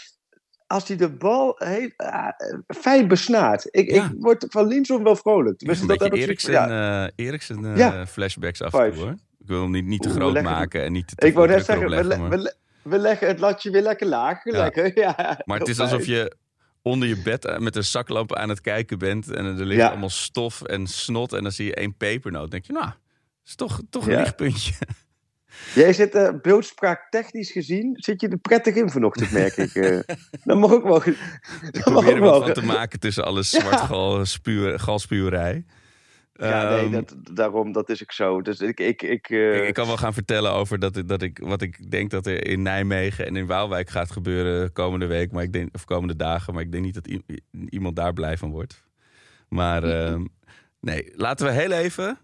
als hij de bal heeft, eh, fijn besnaard. Ik, Ja. ik word van Linsof wel vrolijk. Ja, een dat beetje ik Eriksen, ja. Eriksen Ja. flashbacks af en toe hoor. Ik wil hem niet, niet te Oeh, groot maken en niet te, te Ik wou net zeggen, we, maar, we, le- we leggen het latje weer lekker laag. Lekker, ja. maar het is alsof je onder je bed met een zaklamp aan het kijken bent en er ligt allemaal stof en snot en dan zie je één pepernoot. Dan denk je, nou, dat is toch, toch een Ja. lichtpuntje. Jij zit uh, beeldspraak technisch gezien, zit je er prettig in vanochtend, merk ik. eh. dat mag ook wel. Ik probeer er wat van te maken tussen alle zwartgal spuur, galspuwerij. Ja, nee, Ehm, dat, daarom, dat is ook zo. Dus ik, ik, ik, eh, Ik, ik kan wel gaan vertellen over dat, ik- dat ik, wat ik denk dat er in Nijmegen en in Waalwijk gaat gebeuren komende week, maar ik denk, of komende dagen. Maar ik denk niet dat iemand daar blij van wordt. Maar ehm, nee, laten we heel even.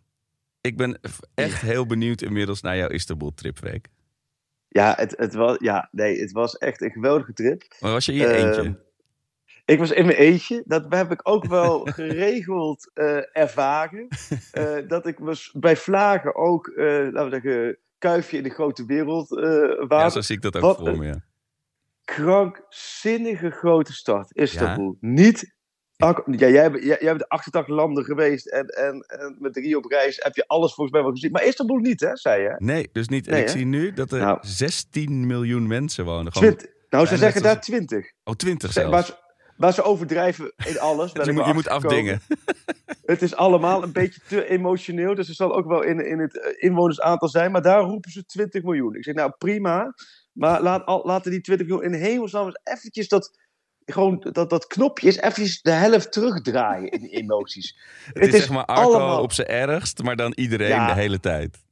Ik ben echt heel benieuwd inmiddels naar jouw Istanbul-trip, Freek. ja, het, het was, ja, nee, het was echt een geweldige trip. Maar was je in je Ehm, eentje? Ik was in mijn eentje. Dat heb ik ook wel geregeld eh, ervaren. Eh, dat ik was bij Vlagen ook, eh, laten we zeggen, kuifje in de grote wereld eh Ja, zo zie ik dat ook wat voor me. Ja. krankzinnige grote stad, Istanbul. Niet. Ja, jij, bent- jij, jij bent 88 landen geweest en, en, en met drie op reis heb je alles volgens mij wel gezien. Maar Istanbul niet, hè, zei je? Nee, dus niet. Nee, ik hè? zie nu dat er Nou. 16 miljoen mensen wonen. Gewoon, Twint, nou, ze zeggen daar 20. oh, 20 Ze- zelfs. Waar ze, waar ze overdrijven in alles. ben je moet, je moet afdingen. Het is allemaal een beetje te emotioneel. Dus er zal ook wel in, in het eh, inwonersaantal zijn. Maar daar roepen ze 20 miljoen. Ik zeg, nou prima. Maar laat, al, laten die 20 miljoen in hemelsnaam eens eventjes dat... Gewoon dat, dat knopje is eventjes de helft terugdraaien in emoties. Het, is, zeg maar Arco allemaal- op zijn ergst, maar dan iedereen Ja. de hele tijd.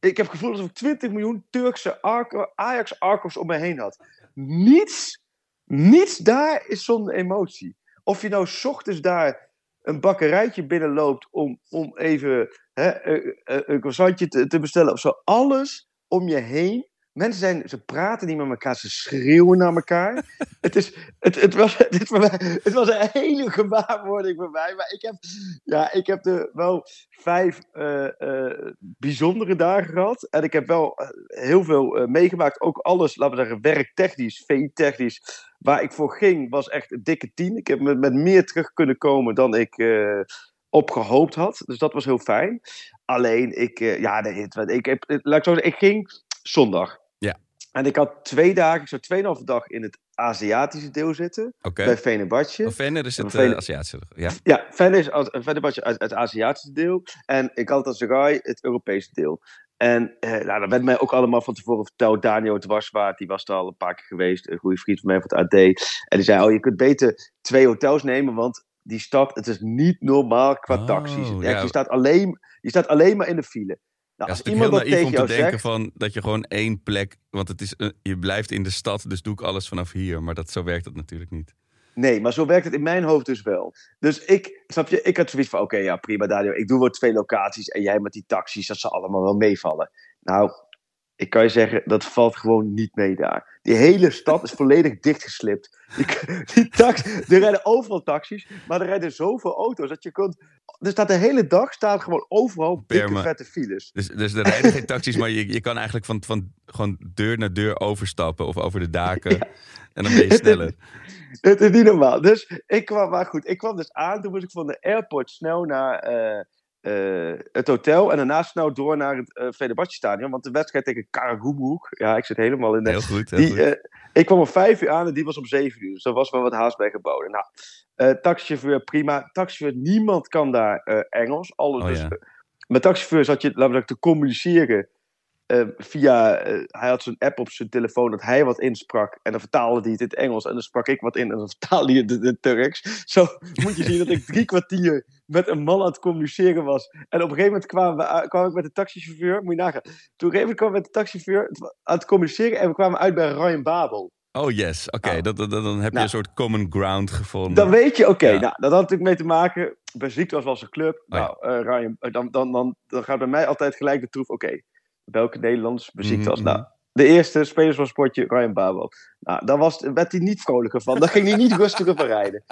Ik heb het gevoel alsof ik 20 miljoen Turkse Arco, Ajax-Arcos om me heen had. Niets, niets daar is zonder emotie. Of je nou 's ochtends daar een bakkerijtje binnenloopt om, om even hè, een, een- een croissantje te, te bestellen of zo. Alles om je heen. Mensen zijn, ze praten niet met elkaar, ze schreeuwen naar elkaar. het, is, het, het, was, het, mij, het was een hele gewaarwording voor mij. Maar ik heb, ja, ik heb er wel vijf eh, eh, bijzondere dagen gehad. En ik heb wel eh, heel veel meegemaakt. Ook alles, laten we zeggen, werktechnisch, VI-technisch. Waar ik voor ging, was echt een dikke tien. Ik heb met, met meer terug kunnen komen dan ik op gehoopt had. Dus dat was heel fijn. Alleen, ik, ja, nee, ik, heb, laat ik zo zeggen, ik ging zondag. En ik had twee dagen, ik zou tweeënhalve dag in het Aziatische deel zitten. Bij Venebatje. Of Venner is het Vene- eh, Aziatische. Ja. Ja, is als- verder was je uit het Aziatische deel. En ik had als Sarai het Europese deel. En eh, nou, dat werd mij ook allemaal van tevoren verteld. Daniel Dwarswaard, die was er al een paar keer geweest. Een goede vriend van mij van het AD. En die zei, oh, je kunt beter twee hotels nemen, want die stad, het is niet normaal qua Oh, taxis. Ja. je, staat alleen, je staat alleen maar in de file. Nou, Ja, als iemand heel dat naïef om te denken zegt... van dat je gewoon één plek... Want het is, een- je blijft in de stad, dus doe ik alles vanaf hier. Maar dat, zo werkt het natuurlijk niet. Nee, maar zo werkt het in mijn hoofd dus wel. Dus ik, snap je, ik had zoiets van, oké, ja, prima Daniel, ik doe wel twee locaties en jij met die taxis, dat zal allemaal wel meevallen. Nou, ik kan je zeggen, dat valt gewoon niet mee daar. Die hele stad is volledig dichtgeslipt. Die, die tax, er rijden overal taxis, maar er rijden zoveel auto's dat je kunt... Er staat de hele dag staat gewoon overal dikke vette files. Dus, dus er rijden geen taxis, maar je, je kan eigenlijk van, van gewoon deur naar deur overstappen of over de daken. En dan ben je sneller. Het is niet normaal. Dus ik kwam, maar goed, ik kwam dus aan. Toen moest ik van de airport snel naar eh, eh, het hotel. En daarna snel door naar het uh, Fenerbahce stadion. Want de wedstrijd tegen Karagumruk. Ja, ik zit helemaal in de... Heel goed, heel die, goed. eh, ik kwam om vijf uur aan en die was om zeven uur. Dus er was wel wat haast bij geboden. Nou, eh taxichauffeur, prima. Taxichauffeur, niemand kan daar eh, Engels. Alles, Oh, dus, ja. eh, met taxichauffeur zat je, laten we zeggen, te communiceren eh, via, eh, hij had zo'n app op zijn telefoon dat hij wat insprak. En dan vertaalde hij het in het Engels. En dan sprak ik wat in en dan vertaalde hij het in het Turks. Zo moet je zien dat ik drie kwartier met een man aan het communiceren was. En op een gegeven moment kwamen we, kwam ik met de taxichauffeur. Moet je nagaan. Toen op een gegeven moment kwam ik met de taxichauffeur aan het communiceren. En we kwamen uit bij Ryan Babel. Oh yes, oké. Dat, dat, dat- dan heb je Nou. een soort common ground gevonden. Dan weet je, oké, Ja. nou, dat had natuurlijk mee te maken. Beziekt was wel zijn club. Oh, ja. nou, eh, Ryan, eh, dan, dan, dan, dan gaat bij mij altijd gelijk de troef. Oké, welke Nederlanders beziekt Mhm, was? mhm. Nou, de eerste spelers van sportje, Ryan Babel. Nou, daar was, werd hij niet vrolijker van. Daar ging hij niet rustiger van rijden.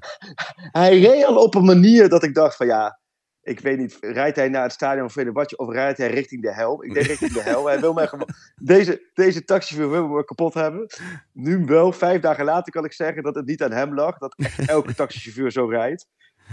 hij reed al op een manier dat ik dacht van ja. Ik weet niet, rijdt hij naar het stadion van Fenerbahce of rijdt hij richting de hel? Ik denk richting de hel. Hij wil mij gewoon... Deze, deze taxichauffeur wil me kapot hebben. Nu wel, vijf dagen later kan ik zeggen dat het niet aan hem lag. Dat echt elke taxichauffeur zo rijdt.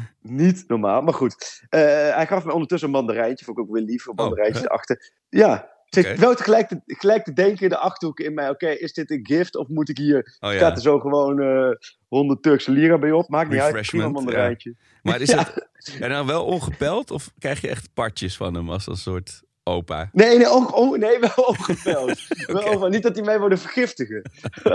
Niet normaal, maar goed. Eh, hij gaf me ondertussen een mandarijntje. Vond ik ook weer lief, een mandarijntje hè? erachter. Ja, ik wel tegelijk te, gelijk te denken in de achterhoek in mij. Oké, is dit een gift of moet ik hier... Oh, Staat er zo gewoon eh 100 Turkse lira bij op? Maakt niet uit, prima mandarijntje. Maar is het en dan wel ongepeld of krijg je echt partjes van hem als een soort opa? Nee, nee, oh, oh, nee wel ongepeld. Niet dat hij mij wilde vergiftigen.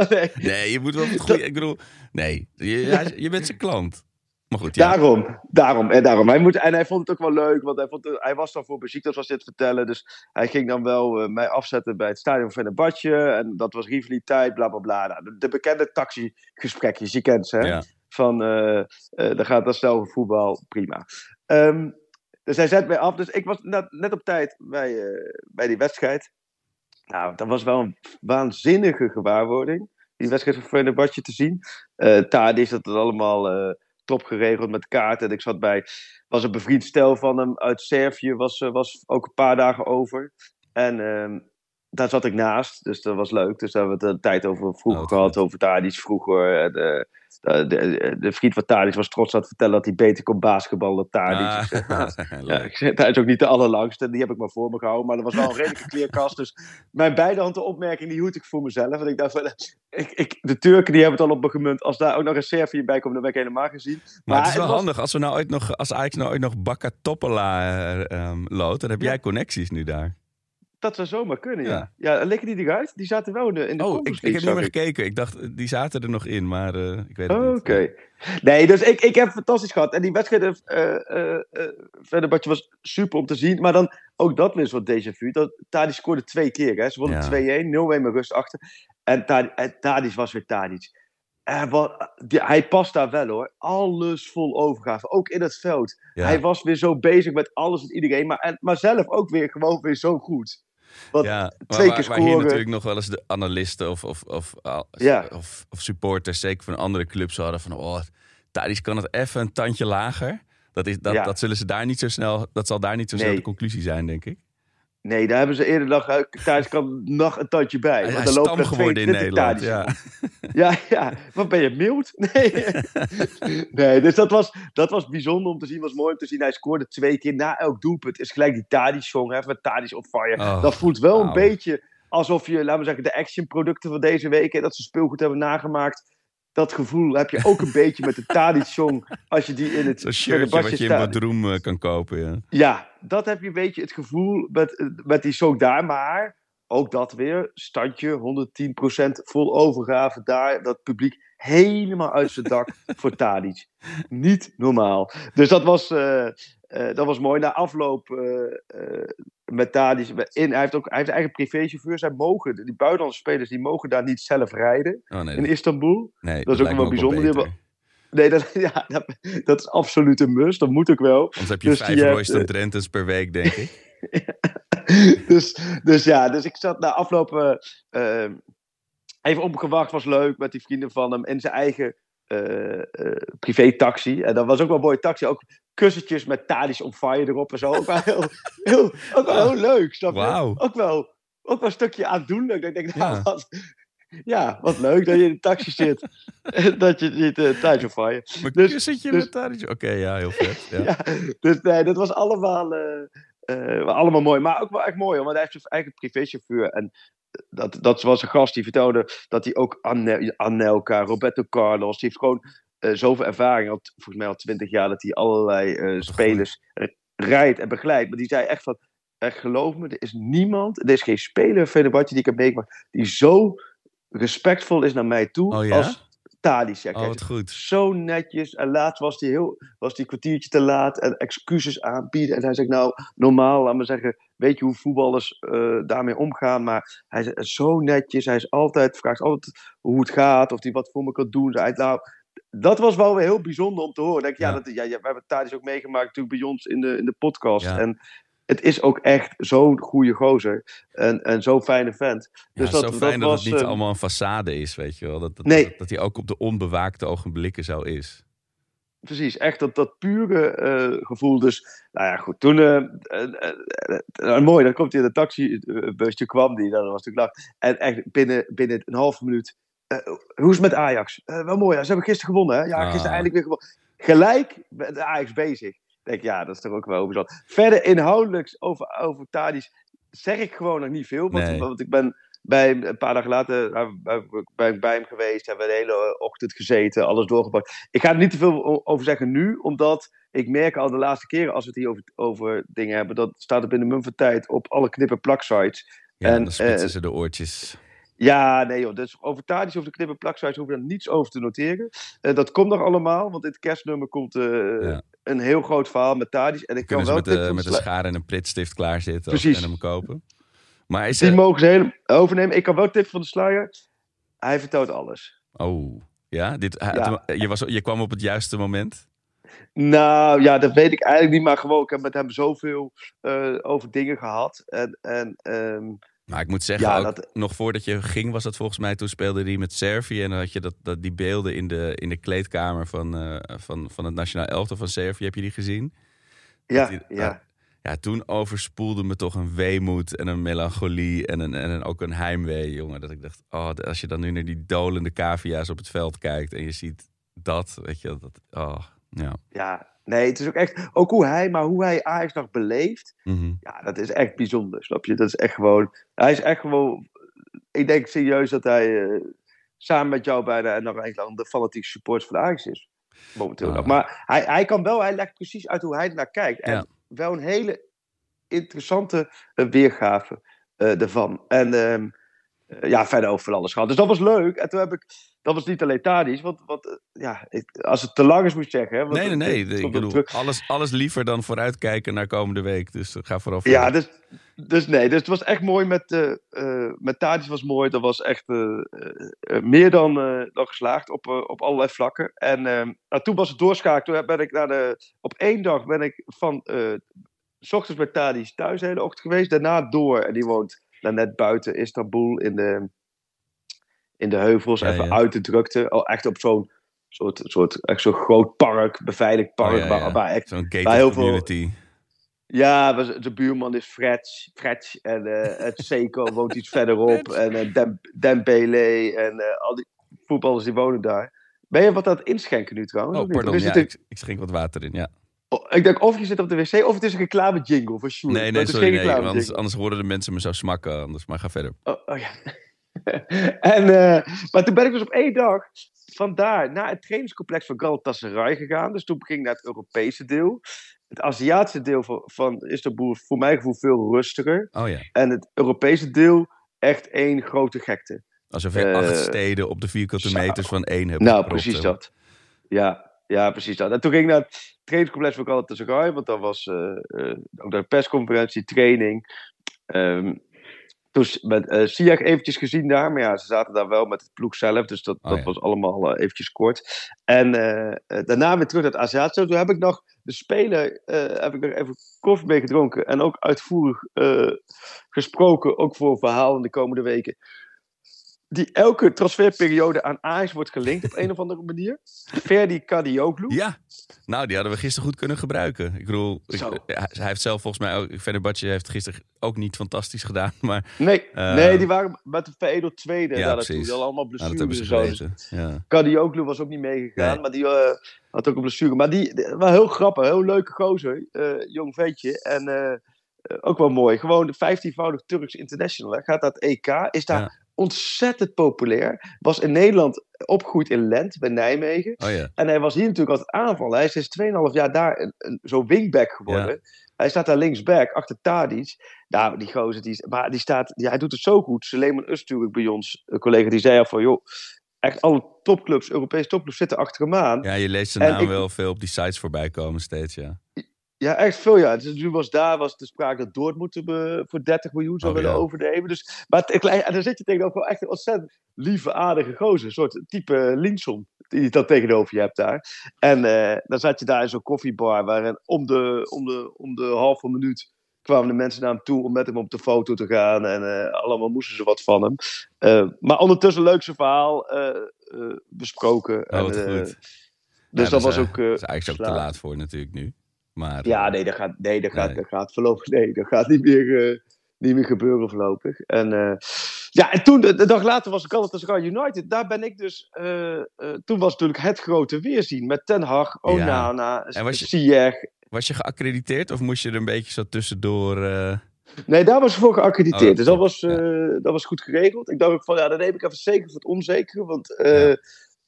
nee. Nee, je moet wel het goede. Ik bedoel, nee, je, je bent zijn klant. Maar goed, ja. Daarom, daarom, en daarom. Hij moet, en hij vond het ook wel leuk, want hij, vond, hij was dan voor Besiktas was dit vertellen. Dus hij ging dan wel eh, mij afzetten bij het stadion van Fenerbahce. En dat was rivaliteit, bla bla bla. Nou, de, de bekende taxigesprekjes, je kent ze, hè? Ja. Van, eh eh dan gaat dat snel voetbal, prima. Ehm, dus hij zet mij af. Dus ik was net, net op tijd bij, bij die wedstrijd. Nou, dat was wel een waanzinnige gewaarwording. Die wedstrijd van Fenerbahce te zien. Eh Tadic had het allemaal top geregeld met kaarten. En ik zat bij, was een bevriend stel van hem uit Servië. Was, eh, was ook een paar dagen over. En ehm, daar zat ik naast. Dus dat was leuk. Dus daar hebben we het de tijd over vroeger Oh, gehad. Over Tadic vroeger. Eh, de, de, de vriend van Tadic was trots aan het vertellen dat hij beter kon basketballen dan Tadic. Ah, nou, ja, ik hij is ook niet de allerlangste. Die heb ik maar voor me gehouden. Maar dat was wel een redelijke kleerkast. Dus mijn beide handen opmerking, die hield ik voor mezelf. En ik dacht, van, ik, ik, de Turken die hebben het al op me gemunt. Als daar ook nog een Servië bij komt, dan ben ik helemaal gezien. Maar het is wel was- handig als we nou ooit nog, als Ajax nou ooit nog Bakka Toppela eh, ehm, loodt, dan heb Ja. jij connecties nu daar. Dat zou zomaar kunnen, ja. Ja. Die eruit? Die zaten wel in de, in de Oh, ik, heb niet meer gekeken. Ik dacht, die zaten er nog in, maar eh, ik weet het Oh, niet. Oké. Nee, dus ik, ik heb fantastisch gehad. En die wedstrijd eh verder was super om te zien. Maar dan ook dat weer zo'n déjà vu. Dat, Tadic scoorde twee keer. Hè. Ze wonnen Ja. 2-1, 0-1 met rust achter. En Tadic, was weer Tadic. En wat, die, hij past daar wel hoor. Alles vol overgave. Ook in het veld. Ja. Hij was weer zo bezig met alles en iedereen. Maar, en, maar zelf ook weer gewoon weer zo goed. Ja, maar twee waar, keer waar hier natuurlijk nog wel eens de analisten of, of, of, al- Ja. of, of supporters, zeker van andere clubs, hadden van, oh, Tadic kan het even een tandje lager. Dat, is, dat, Ja. dat zullen ze daar niet zo snel, dat zal daar niet zo snel Nee. de conclusie zijn, denk ik. Nee, daar hebben ze eerder nog... eh, kan nog een tandje bij. Hij, want er geworden in 22 Nederland. Ja. Ja, ja. Wat ben je mild? Nee. nee, dus dat was, dat was bijzonder om te zien. was mooi om te zien. Hij scoorde twee keer na elk doelpunt. Is gelijk die Tadic-song, hè, met Tadic on fire. Oh, dat voelt wel een beetje alsof je, laten we zeggen, de actionproducten van deze week, hè, dat ze speelgoed hebben nagemaakt. Dat gevoel heb je ook een beetje met de Tadic-song. Als je die in het Zo'n shirtje wat je in Badroom eh, kan kopen. Ja. ja, dat heb je een beetje het gevoel met, met die song daar. Maar ook dat weer, standje, 110% vol overgave daar. Dat publiek helemaal uit zijn dak voor Tadic. Niet normaal. Dus dat was, eh, eh, dat was mooi. Na afloop eh, met Tadic, in, hij, heeft ook, hij heeft eigen privéchauffeur. Zij mogen, die buitenlandse spelers, die mogen daar niet zelf rijden Oh, nee, in Istanbul. nee, dat is ook wel bijzonder. Nee, dat, ja, dat, dat is absoluut een must. Dat moet ook wel. Anders heb je Dus vijf eh, Royston Trentens per week, denk ik. dus, dus ja, dus ik zat na afloop eh, eh, even opgewacht, was leuk met die vrienden van hem in zijn eigen eh privé-taxi. En dat was ook wel een mooie taxi, ook kussentjes met Tadic on fire erop en zo. Ook wel heel, heel, ook wel heel leuk, snap je? Wauw. Ook wel, ook wel een stukje aandoenlijk. Ik denk, nou, Ja. wat, ja, wat leuk dat je in de taxi zit. Dat je niet uh, Tadic on fire. Maar Dus- kussentje dus- met Tadic? Oké, ja, heel vet. Ja. Ja, dus nee, dat was allemaal, eh, eh, allemaal mooi. Maar ook wel echt mooi, hoor, want hij heeft zijn eigen privéchauffeur. En dat, dat was een gast die vertelde dat hij ook Anne- Anelka, Roberto Carlos, die heeft gewoon eh, zoveel ervaring, al, volgens mij al twintig jaar, dat hij allerlei eh, spelers rijdt en begeleidt. Maar die zei echt van, echt geloof me, er is niemand, er is geen speler Fenerbahce die ik heb meegemaakt, die zo respectvol is naar mij toe Oh ja? als Tadic. Ja, Oh, kijk, goed. zo netjes. En laatst was hij heel, was die kwartiertje te laat en excuses aanbieden. En hij zegt, nou, normaal, laat me zeggen, weet je hoe voetballers eh, daarmee omgaan. Maar hij is zo netjes. Hij is altijd, vraagt altijd hoe het gaat, of hij wat voor me kan doen. Hij, nou, dat was wel weer heel bijzonder om te horen. Denk, ja, Ja. dat, ja, ja, we hebben Tadic ook meegemaakt natuurlijk bij ons in de, in de podcast. Ja. En het is ook echt zo'n goede gozer. En, en zo'n fijne vent. Ja, Dus dat, zo fijn dat, was, het niet eh, allemaal een façade is, weet je wel. Dat, dat, Nee. dat, dat hij ook op de onbewaakte ogenblikken zo is. precies, echt dat, dat pure eh, gevoel. Dus, nou ja, goed. Toen, eh, mooi, dan komt hij in de taxibusje, kwam die, dat was natuurlijk lach. En echt binnen, binnen een half minuut, hoe is het met Ajax? Wel mooi, ja, ze hebben gisteren gewonnen, hè? Ja, Ah. gisteren eindelijk weer gewonnen. Gelijk met Ajax bezig. Ik denk, ja, dat is toch ook wel bijzonder. Verder inhoudelijk over, over Tadic zeg ik gewoon nog niet veel. Want, Nee. want ik ben bij, een paar dagen later eh, bij, bij, bij hem geweest. Hebben we de hele ochtend gezeten, alles doorgebracht. Ik ga er niet te veel over zeggen nu, omdat ik merk al de laatste keren als we het hier over, over dingen hebben, dat staat er binnen mum van tijd op alle knippen plaksites. Ja, En, en, dan spitsen eh, ze de oortjes. Ja, nee joh, dus over Tadic, over de knippen plaksites hoeven we daar niets over te noteren. Eh, dat komt nog allemaal, want in het kerstnummer komt eh, Ja. een heel groot verhaal met Tadic. En ik kan wel met, de, met een schaar en een pritstift klaarzitten Precies. en hem kopen. Maar is Die er... mogen ze helemaal overnemen. Ik kan wel tips van de sluier. Hij vertelt alles. Oh, ja? Dit, hij- Ja. Je, was, je kwam op het juiste moment? Nou ja, dat weet ik eigenlijk niet, maar gewoon, ik heb met hem zoveel eh, over dingen gehad. En, en ehm, Maar ik moet zeggen, Ja, ook, dat- nog voordat je ging was dat volgens mij... toen speelde hij met Servië en dan had je dat, dat, die beelden in de, in de kleedkamer van, eh, van, van het nationaal elftal van Servië. Heb je die gezien? ja, die- ja. Ja, toen overspoelde me toch een weemoed en een melancholie en, een, en een, ook een heimwee, jongen. Dat ik dacht, oh, als je dan nu naar die dolende cavia's op het veld kijkt en je ziet dat, weet je, dat, oh, ja. ja. Nee, het is ook echt, ook hoe hij, maar hoe hij Ajax nog beleeft. Mhm. Ja, dat is echt bijzonder, snap je? Dat is echt gewoon, hij is echt gewoon, ik denk serieus dat hij eh, samen met jou bijna en nog eigenlijk de fanatieke support van Ajax is. Momenteel Ah. nog. Maar hij, hij kan wel, hij legt precies uit hoe hij naar kijkt. En Ja. wel een hele interessante eh, weergave eh ervan. En ehm, eh, ja, verder over alles gehad. Dus dat was leuk. En toen heb ik, dat was niet alleen Tadic, want, want eh, ja, als het te lang is moet ik zeggen. Hè, want Nee, nee, nee. het Ik bedoel, alles, alles liever dan vooruitkijken naar komende week. Dus ga vooral verder. Ja, dus, dus nee, dus het was echt mooi met, eh eh met Tadic was mooi. Dat was echt eh, eh, eh, meer dan, eh, dan geslaagd op, eh, op allerlei vlakken. En ehm, nou, toen was het doorschakelen. Toen ben ik naar de, op één dag ben ik van eh, s ochtends bij Tadic thuis de hele ochtend geweest. Daarna door. En die woont daar net buiten Istanbul in de, in de heuvels. Ja, even ja. uit de drukte. Al echt op zo'n soort, soort, echt zo'n groot park, beveiligd park. Oh, ja. Waar, waar echt Zo'n gated heel veel- community. ja, de buurman is Fretch. Fretch en eh, het Seco woont iets verderop. En eh, Dem, Dembele en eh, al die voetballers die wonen daar. Ben je wat aan het inschenken nu trouwens? Oh, pardon. Ja, ik, ik schenk wat water in, ja. oh, ik denk of je zit op de wc of het is een reclame jingle voor Sjoerd. Nee, nee, sorry. Nee, anders, anders horen de mensen me zo smakken. Anders, maar ga verder. Oh, oh ja. en, eh, maar toen ben ik dus op één dag vandaar naar het trainingscomplex van Galatasaray gegaan. Dus toen ging ik naar het Europese deel. Het Aziatische deel van, van Istanbul is voor mijn gevoel veel rustiger. Oh ja. En het Europese deel echt één grote gekte. Alsof je Eh, acht steden op de vierkante meters van één hebt Nou, gepropt, precies hè. dat. Ja, ja, precies dat. En toen ging ik naar het trainingscomplex van Galatasaray, want dat was eh, eh, ook de persconferentie, training. Ehm toen met eh Siak eventjes gezien daar, maar ja, ze zaten daar wel met het ploeg zelf, dus dat, Oh, dat ja. was allemaal eh, eventjes kort. En eh, daarna weer terug naar het Aziatische. Toen heb ik nog de speler, heb ik nog even koffie mee gedronken en ook uitvoerig gesproken, ook voor een verhaal in de komende weken. Die elke transferperiode aan Ajax wordt gelinkt op een of andere manier. Ferdi Kadioglu. Ja, nou, die hadden we gisteren goed kunnen gebruiken. Ik bedoel, ik- hij hij heeft zelf volgens mij ook... Fenerbahce heeft gisteren ook niet fantastisch gedaan, maar Nee, Eh, nee, die waren met de veredeld tweede Ja, precies. Die hadden allemaal nou, blessures ze en zo. Geweten. Ja. Kadioglu was ook niet meegegaan, Nee. maar die eh, had ook een blessure. Maar die, die- wel heel grappig, heel leuke gozer, eh, jong ventje. En ook wel mooi. Gewoon de 15-voudig Turks international. Hè. Gaat dat EK, is daar Ja. Ontzettend populair. Was in Nederland opgegroeid in Lent, bij Nijmegen. Oh ja. En hij was hier natuurlijk altijd aanvallen. Hij is sinds 2,5 jaar daar zo'n wingback geworden. Hij staat daar linksback, achter Tadic. Nou, die gozer, die, maar die staat, ja, hij doet het zo goed. Suleiman Öztürk bij ons, een collega, die zei al van... joh, echt alle topclubs, Europese topclubs zitten achter hem aan. ja, je leest zijn naam ik- wel veel op die sites voorbij komen steeds, ja. Ja, echt veel, ja. Dus nu was daar was de sprake dat Dortmund hem, eh, voor 30 miljoen zou Oh, willen ja. overnemen. Dus, maar het- en dan zit je tegenover wel echt een ontzettend lieve, aardige gozer. Een soort type Linson, die je dan tegenover je hebt daar. En eh, dan zat je daar in zo'n koffiebar, waarin om de, om, de, om de halve minuut kwamen de mensen naar hem toe om met hem op de foto te gaan. En eh, allemaal moesten ze wat van hem. Eh, maar ondertussen leuk zijn verhaal eh, eh, besproken. Oh, En, eh, goed. dus Ja, dat was eh, ook... eh, Dat is eigenlijk ook te laat voor natuurlijk nu. Maar, Ja, eh, nee, dat gaat, nee, dat gaat, dat gaat voorlopig nee, dat gaat niet meer, eh, niet meer gebeuren voorlopig. En, eh, ja, en toen, de, dag later was Galatasaray United. Daar ben ik dus, toen was natuurlijk het grote weerzien met Ten Hag, Onana, En was je-. Was je geaccrediteerd of moest je er een beetje zo tussendoor... Nee, daar was ik voor geaccrediteerd. Oh, dus dat was, dat was goed geregeld. Ik dacht ook van, ja, dan neem ik even zeker voor het onzekere. Want Ja.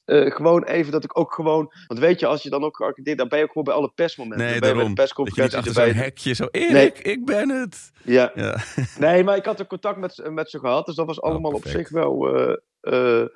Eh, gewoon even dat ik ook gewoon... Want weet je, als je dan ook dan ben je ook gewoon bij alle persmomenten. Nee, dan ben je bij de Dat je persconferentie zo'n hekje zo... Erik, ik ben het! Ja, Ja. Nee, maar ik had er contact met, ze- met ze gehad. Dus dat was allemaal op Oh, zich wel eh, eh,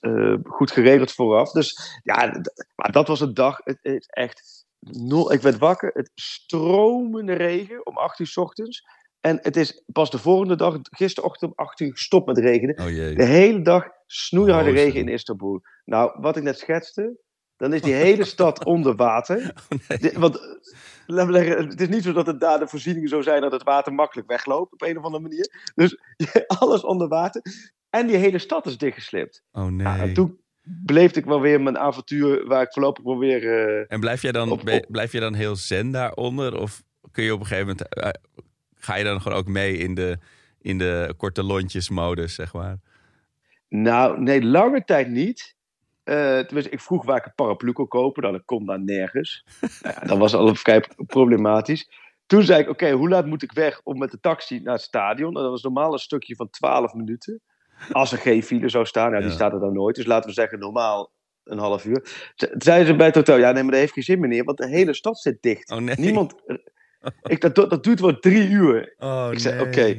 eh, goed geregeld vooraf. Dus ja, maar dat was een dag. Het is echt nul. Ik werd wakker. Het stromende regen om 8 uur 's ochtends. En het is pas de volgende dag, gisterochtend om 8 uur, gestopt met regenen. Oh jee. De hele dag snoeiharde Rozen. regen in Istanbul. Nou, wat ik net schetste, dan is die hele stad onder water. Dit- want eh, laat me zeggen, het is niet zo dat het daar de voorzieningen zo zijn dat het water makkelijk wegloopt op een of andere manier. Dus alles onder water. En die hele stad is dichtgeslipt. Oh nee. Ja, en toen beleefde ik wel weer mijn avontuur waar ik voorlopig wel weer... eh, En blijf jij dan, Op- ben- op- blijf je dan heel zen daaronder? Of kun je op een gegeven moment... eh, ga je dan gewoon ook mee in de, in de korte lontjesmodus, zeg maar? Nou, nee, lange tijd niet. Eh tenminste, ik vroeg waar ik een paraplu kon kopen. Nou, dat kon daar nergens. nou ja, dat was al vrij problematisch. Toen zei ik, oké, hoe laat moet ik weg om met de taxi naar het stadion? Nou, dat was normaal een stukje van 12 minuten. Als er geen file zou staan. Nou, die Ja. staat er dan nooit. Dus laten we zeggen, normaal een half uur. Ze- Zeiden ze bij het hotel, ja, nee, maar dat heeft geen zin meneer. Want de hele stad zit dicht. Oh nee. Niemand... Ik, dat, dat duurt wel drie uur. Oh, Ik zei, nee. oké.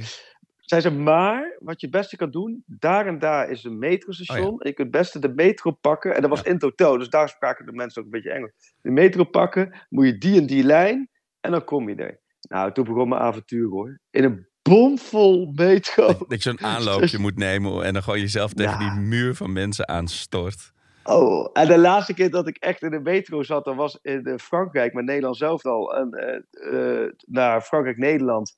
Zei ze, maar wat je het beste kan doen, daar en daar is een metrostation. Oh En je kunt het beste de metro pakken. En dat was in het hotel, dus daar spraken de mensen ook een beetje Engels. De metro pakken, moet je die en die lijn en dan kom je er. Nou, toen begon mijn avontuur hoor. In een bomvol metro. Dat, dat je zo'n aanloopje moet nemen en dan gewoon jezelf tegen Ja. die muur van mensen aanstort. Oh, en de laatste keer dat ik echt in de metro zat, dat was in eh, Frankrijk, met Nederland zelf al. En, eh, eh, naar Frankrijk-Nederland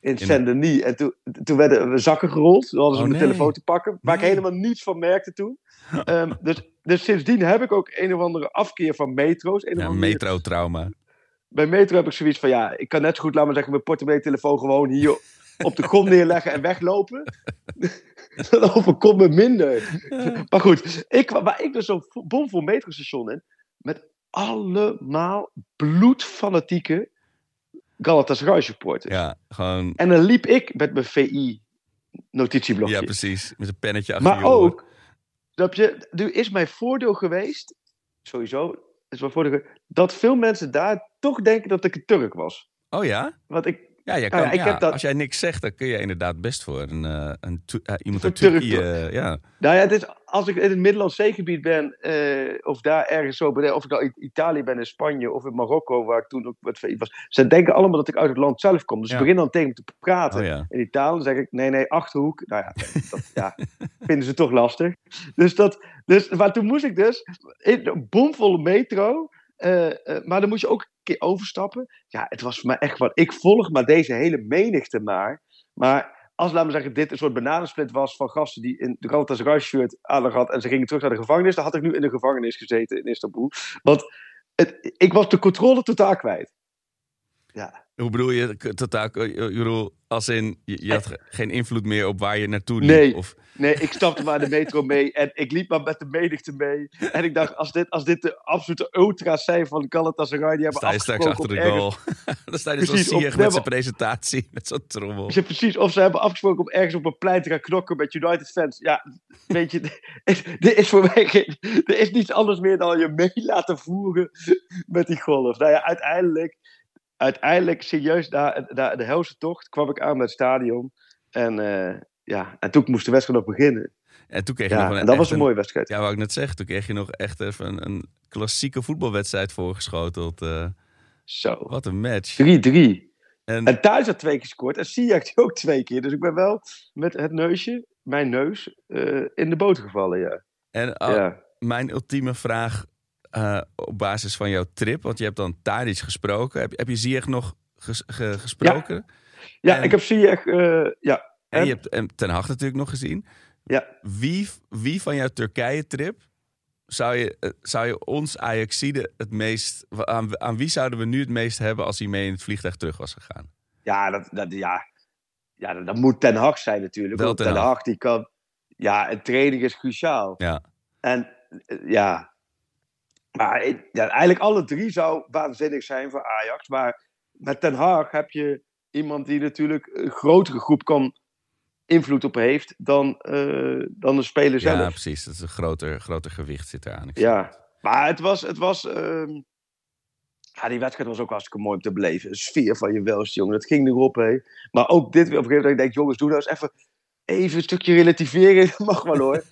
in In- Saint-Denis. En toen, toen werden we zakken gerold. Toen hadden ze Oh, mijn nee. telefoon te pakken. Waar Nee. ik helemaal niets van merkte toen. Ehm, dus, dus sindsdien heb ik ook een of andere afkeer van metro's. Een Ja, metro-trauma. Bij metro heb ik zoiets van, ja, ik kan net zo goed, laat maar zeggen, mijn portemonnee telefoon gewoon hier op de grond neerleggen en weglopen. Dan overkomt me minder. Maar goed, ik, kwam- waar ik dus zo'n vo- bomvol metrostation in, met allemaal bloedfanatieke Galatasaray supporters. Ja, gewoon... En dan liep ik met mijn VI notitieblokje. Ja, precies. Met een pennetje achter maar je ook, je, nu is mijn voordeel geweest, sowieso, is mijn voordeel geweest, dat veel mensen daar toch denken dat ik een Turk was. Oh ja? Want ik, Ja, jij heb dat- als jij niks zegt, dan kun je inderdaad best voor een, eh, een Tu- eh, iemand uit Turk, Turkije... eh, ja. Nou ja, het is, als ik in het Middellandse zeegebied ben, of daar ergens zo of ik nou in Italië ben, in Spanje of in Marokko, waar ik toen ook VI was. Ze denken allemaal dat ik uit het land zelf kom. Dus Ja. ik begin dan tegen te praten Oh in. Dan zeg ik, nee, nee, Achterhoek. Nou ja, dat ja, vinden ze toch lastig. Dus dat, dus, maar toen moest ik dus in een bomvolle metro, maar dan moet je ook een overstappen. Ja, het was voor mij echt wat. Ik volg maar deze hele menigte maar. Maar als, laten we zeggen, dit een soort bananensplit was van gasten die in de Galatasaray shirt aan hadden en ze gingen terug naar de gevangenis, dan had ik nu in de gevangenis gezeten in Istanbul. Want het, ik was de controle totaal kwijt. Ja. Hoe bedoel je totaal? Ik bedoel, als in, je, je had ge- geen invloed meer op waar je naartoe liep? Nee. Of, Nee, ik stapte maar de metro mee en ik liep maar met de menigte mee. En ik dacht, als dit, als dit de absolute ultra's zijn van Galatasaray, die hebben sta je straks afgesproken achter de ergens- goal? Dan sta je dus Precies, of- Ziyech nee, met zijn presentatie, met zo'n trommel. Ja, precies. Of ze hebben afgesproken om ergens op een plein te gaan knokken met United fans. Ja, weet je, er is voor mij geen, er is niets anders meer dan je mee laten voeren met die golf. Nou ja, uiteindelijk, uiteindelijk serieus, na, na de helse tocht kwam ik aan met het stadion. En, eh, ja, en toen moest de wedstrijd nog beginnen. En toen kreeg je Ja, nog een, en dat was een mooie wedstrijd. Ja, wou ik net zeggen. Toen kreeg je nog echt even een, een klassieke voetbalwedstrijd voorgeschoteld. eh Zo. wat een match. 3-3. En, En thuis had twee keer gescoord. En Siak ook twee keer. Dus ik ben wel met het neusje, mijn neus, eh, in de boot gevallen, ja. en ah, ja. mijn ultieme vraag eh, op basis van jouw trip. Want je hebt dan Tadic gesproken. Heb, heb je Ziyech nog ges- ge- gesproken? Ja, En- ik heb Siak, eh ja. En En- je hebt en Ten Hag natuurlijk nog gezien. Ja. Wie, wie van jouw Turkije-trip zou je, eh, zou je ons Ajaxide het meest... Aan, aan wie zouden we nu het meest hebben als hij mee in het vliegtuig terug was gegaan? Ja, dat, dat, ja. ja dat, dat moet Ten Hag zijn natuurlijk. Wel want Ten Ten Hag. Hag, die kan... Ja, een training is cruciaal. Ja. En ja... Maar ik- ja, eigenlijk alle drie zou waanzinnig zijn voor Ajax. Maar met Ten Hag heb je iemand die natuurlijk een grotere groep kan invloed op heeft dan, eh, dan de speler zelf. Ja, precies. Dat is een groter, groter gewicht zit eraan. Ik Ja, maar het was. Het was ehm, ja, die wedstrijd was ook hartstikke mooi om te beleven. De sfeer van je welst, jongen. Dat ging erop, hè. Maar ook dit weer op een gegeven moment. Ik denk, jongens, doe nou eens even. Even een stukje relativeren, dat mag wel hoor.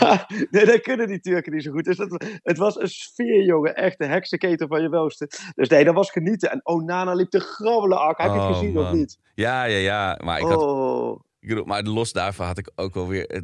maar, nee, dat kunnen die Turken niet zo goed. Dus dat, het was een sfeer, jongen. Echt de heksenketen van je welste. Dus nee, dat was genieten. En Onana liep te grabbelen, Ak. Heb je het Oh, gezien of niet? Ja, ja, ja. Maar, ik had, Oh, ik bedoel, maar los daarvan had ik ook wel weer...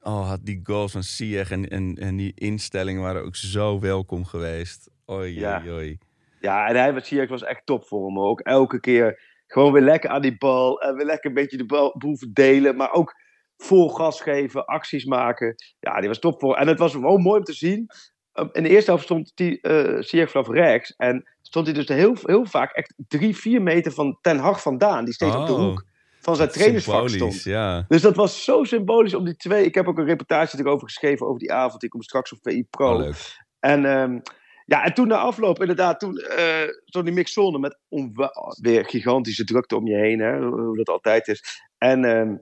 Oh, had die goals van Ziyech en, en, en die instellingen waren ook zo welkom geweest. Oei, Ja. oei. Ja, en hij met Ziyech was echt top voor hem. Ook elke keer gewoon weer lekker aan die bal. En weer lekker een beetje de bal, boel verdelen. Maar ook vol gas geven, acties maken. Ja, die was top voor. En het was wel mooi om te zien. Um, In de eerste helft stond die, eh Ziyech vanaf rechts. En stond hij dus heel, heel vaak echt drie, vier meter van Ten Hag vandaan. Die steeds op de Oh, hoek van zijn trainersvak stond. ja. Dus dat was zo symbolisch om die twee. Ik heb ook een reportage erover geschreven over die avond. Die komt straks op VI Pro. Oh, leuk. En, ehm, ja, en toen na afloop, inderdaad, toen eh stond die mixzone met weer gigantische drukte om je heen, hè, hoe dat altijd is. En ehm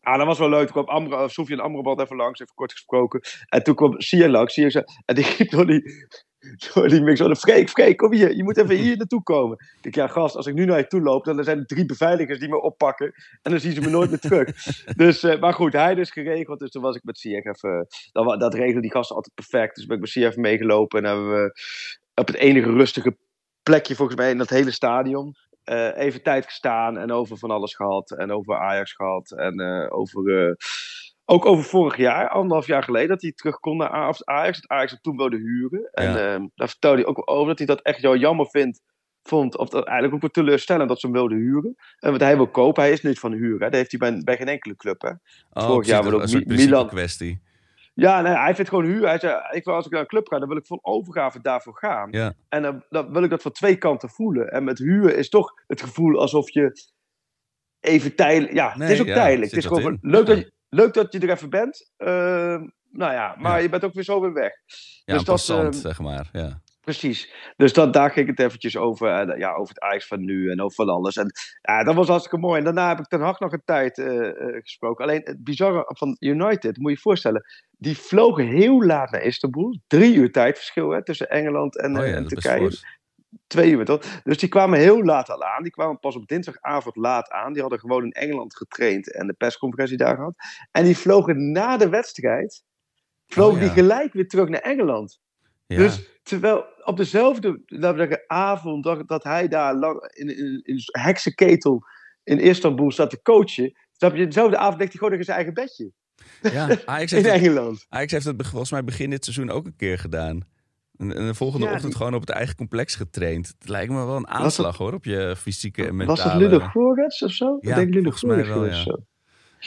ah, dat was wel leuk. Toen kwam Amra, Sofian Amrabat even langs, even kort gesproken. En toen kwam Sia langs, en die riep door die, door die mixzone, Freek, Freek, kom hier, je moet even hier naartoe komen. Ik denk, ja gast, als ik nu naar je toe loop, dan zijn er drie beveiligers die me oppakken. En dan zien ze me nooit meer terug. Dus, eh, maar goed, hij dus geregeld. Dus toen was ik met Ziyech even... Dat, wa- dat regelde die gasten altijd perfect. Dus ben ik met even meegelopen. En hebben we op het enige rustige plekje volgens mij in dat hele stadion... eh, even tijd gestaan en over van alles gehad. En over Ajax gehad. En eh, over... ook over vorig jaar, anderhalf jaar geleden, dat hij terug kon naar Ajax. Dat Ajax hem toen wilde huren. En Ja. ehm, daar vertelde hij ook over dat hij dat echt wel jammer vindt. Vond, of dat eigenlijk ook wel teleurstellend dat ze hem wilden huren. En wat hij wil kopen, hij is niet van huren. hè. Dat heeft hij bij, bij geen enkele club. Hè. Oh, Vorig jaar wel ook een Milan. kwestie. Ja, nee, hij vindt gewoon huur. Hij zei, ik wil, als ik naar een club ga, dan wil ik vol overgave daarvoor gaan. Ja. En dan, dan wil ik dat van twee kanten voelen. En met huur is toch het gevoel alsof je even tijdelijk... Ja, het is ook ja, tijdelijk. Het is gewoon leuk, dat je, leuk dat je er even bent. Ehm, nou ja, maar Ja. je bent ook weer zo weer weg. Ja, Dus dat, ehm, zeg maar. Ja. Precies. Dus dat, daar ging het eventjes over. En, ja, over het Ajax van nu en over van alles. En ja, dat was hartstikke mooi. En daarna heb ik Ten Hag nog een tijd eh, eh, gesproken. Alleen het bizarre van United, moet je je voorstellen. Die vlogen heel laat naar Istanbul. Drie uur tijdverschil hè, tussen Engeland en, Oh eh, ja, en Turkije. Twee uur toch? Dus die kwamen heel laat al aan. Die kwamen pas op dinsdagavond laat aan. Die hadden gewoon in Engeland getraind en de persconferentie daar gehad. En die vlogen na de wedstrijd. Vlogen Oh ja. die gelijk weer terug naar Engeland. Ja. Dus terwijl op dezelfde laten we zeggen, avond dat, dat hij daar lang in, in, in heksenketel in Istanbul staat te coachen. Snap je? Dezelfde avond ligt hij gewoon nog in zijn eigen bedje. ja, Ajax In heeft, het, Engeland. Ajax heeft het volgens mij begin dit seizoen ook een keer gedaan. En, en de volgende Ja, ochtend die- gewoon op het eigen complex getraind. Het lijkt me wel een aanslag hoor, op je fysieke en mentale... Was dat Ludo Gorets of zo? Ja, ik denk Ludo volgens mij Gorets wel, ja. zo.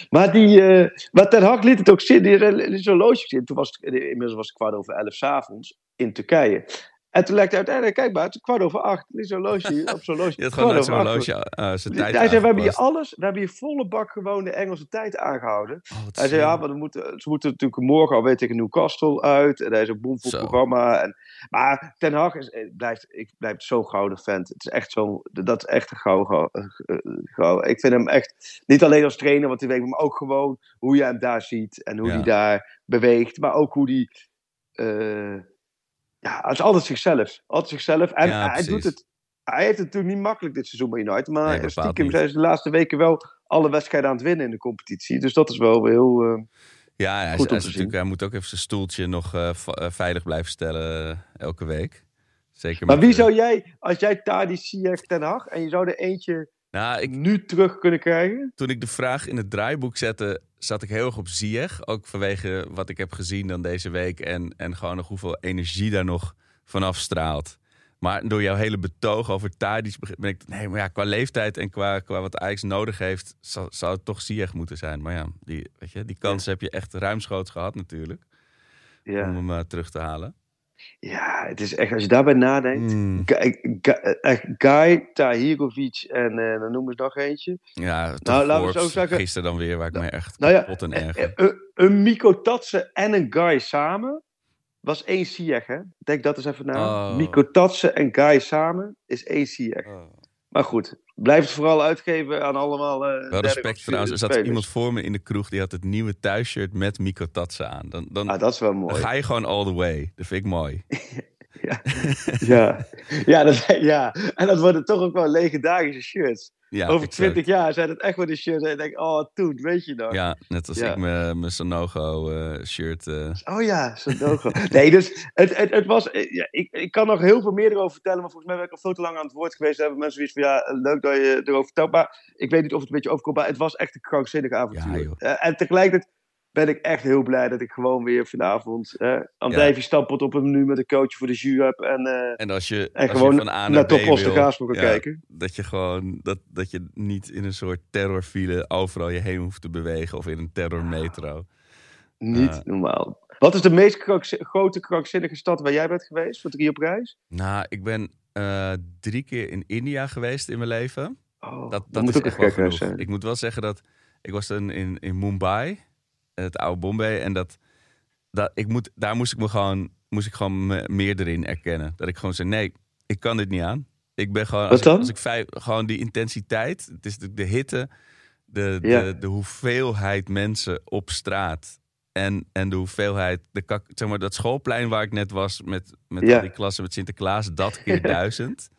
Maar die, eh maar Ten Hag liet het ook zien. Die liet zo'n loodje zien. Toen was het, inmiddels was het kwart over elf 's avonds in Turkije. En toen hij uiteindelijk, kijk maar, het is kwart over acht. Niet zo'n loge op zo'n loge. Je had gewoon kwart net over zo'n acht. loge uh, zijn tijd Hij zei, we hebben hier alles, we hebben hier volle bak gewoon de Engelse tijd aangehouden. Oh, Hij zei, ja, maar dan moeten, ze moeten natuurlijk morgen alweer tegen Newcastle uit. En hij is een boemvol Zo. programma. En, maar Ten Hag is, eh, blijft, ik blijf zo'n gouden vent. Het is echt zo'n, dat is echt een gouden, eh. Ik vind hem echt, niet alleen als trainer, want hij weet, maar ook gewoon hoe je hem daar ziet. En hoe Ja. hij daar beweegt. Maar ook hoe hij, eh, ja, hij is altijd zichzelf. Altijd zichzelf. En Ja, hij doet het, hij heeft het natuurlijk niet makkelijk dit seizoen bij United. Maar Nee, stiekem niet. zijn ze de laatste weken wel alle wedstrijden aan het winnen in de competitie. Dus dat is wel heel... Ja, hij, Goed hij, om is te natuurlijk, hij moet ook even zijn stoeltje nog eh, eh, veilig blijven stellen eh, elke week. Zeker Maar wie zou jij, als jij Tadi, Ziyech, Ten Hag en je zou er eentje Nou, ik, nu terug kunnen krijgen? toen ik de vraag in het draaiboek zette, zat ik heel erg op Ziyech. Ook vanwege wat ik heb gezien dan deze week. En, en gewoon nog hoeveel energie daar nog vanaf straalt. Maar door jouw hele betoog over Tadic ben ik... Nee, maar ja, qua leeftijd en qua, qua wat Ajax nodig heeft... zou, zou het toch Ziyech moeten zijn. Maar ja, die, weet je, die kans heb je echt ruimschoots gehad natuurlijk. Om Ja. hem eh, terug te halen. Ja, het is echt, als je daarbij nadenkt. Mm, Guy, Tahirovic en eh, dan noemen ze nog eentje. ja, Nou, nou, laten we zo zeggen- Gisteren dan weer, waar ik me echt Nou ja, kapot en eh, erger. eh, Een, een Miko Tatsen en een Guy samen was één Ziyech, hè? Denk dat eens even na. Oh. Miko Tatsen en Guy samen is één Ziyech. Oh. Maar goed, blijf het vooral uitgeven aan allemaal... eh Wel respect trouwens. Er zat spelers. iemand voor me in de kroeg die had het nieuwe thuisshirt met Miko Tatsen aan. Dan, dan, Ah, dat is wel dan mooi. ga je gewoon all the way. Dat vind ik mooi. Ja, ja, dat, ja, en dat worden toch ook wel legendarische shirts. Ja, Over exact. 20 jaar zijn het echt wel de shirts en je denkt, oh, toen, weet je nog. Ja, net als Ja. ik mijn mijn Sanogo eh, shirt. eh, Oh ja, zo'n logo. nee, dus het, het, het was, eh, ja, ik, ik kan nog heel veel meer erover vertellen, maar volgens mij ben ik al veel te lang aan het woord geweest. Hebben mensen zoiets van, ja, leuk dat je erover vertelt, maar ik weet niet of het een beetje overkomt, maar het was echt een krankzinnig avontuur. Ja, joh. Eh, en tegelijkertijd ben ik echt heel blij dat ik gewoon weer vanavond eh Andijvie stampot op een menu met een coach voor de jus heb en, eh, en als je, en als gewoon je van A naar naar wil, kan ja, kijken. Dat je gewoon dat, dat je niet in een soort terrorfile overal je heen hoeft te bewegen of in een terrormetro. Niet Eh. normaal. Wat is de meest grote krankzinnige stad waar jij bent geweest voor drie op reis? Nou, ik ben eh, drie keer in India geweest in mijn leven. Oh, Dat, dat moet is ook echt wel genoeg. zijn. Ik moet wel zeggen dat ik was dan in, in Mumbai, het oude Bombay, en dat, dat ik moet, daar moest ik me gewoon, moest ik gewoon me- meer erin erkennen. Dat ik gewoon zei, nee, ik kan dit niet aan. Ik ben gewoon, als Wat dan? Ik, als ik vijf, gewoon die intensiteit, het is de, de hitte, de, Ja. de, de hoeveelheid mensen op straat. En, en de hoeveelheid, de kak, zeg maar, dat schoolplein waar ik net was met, met Ja. al die klassen met Sinterklaas, dat keer duizend.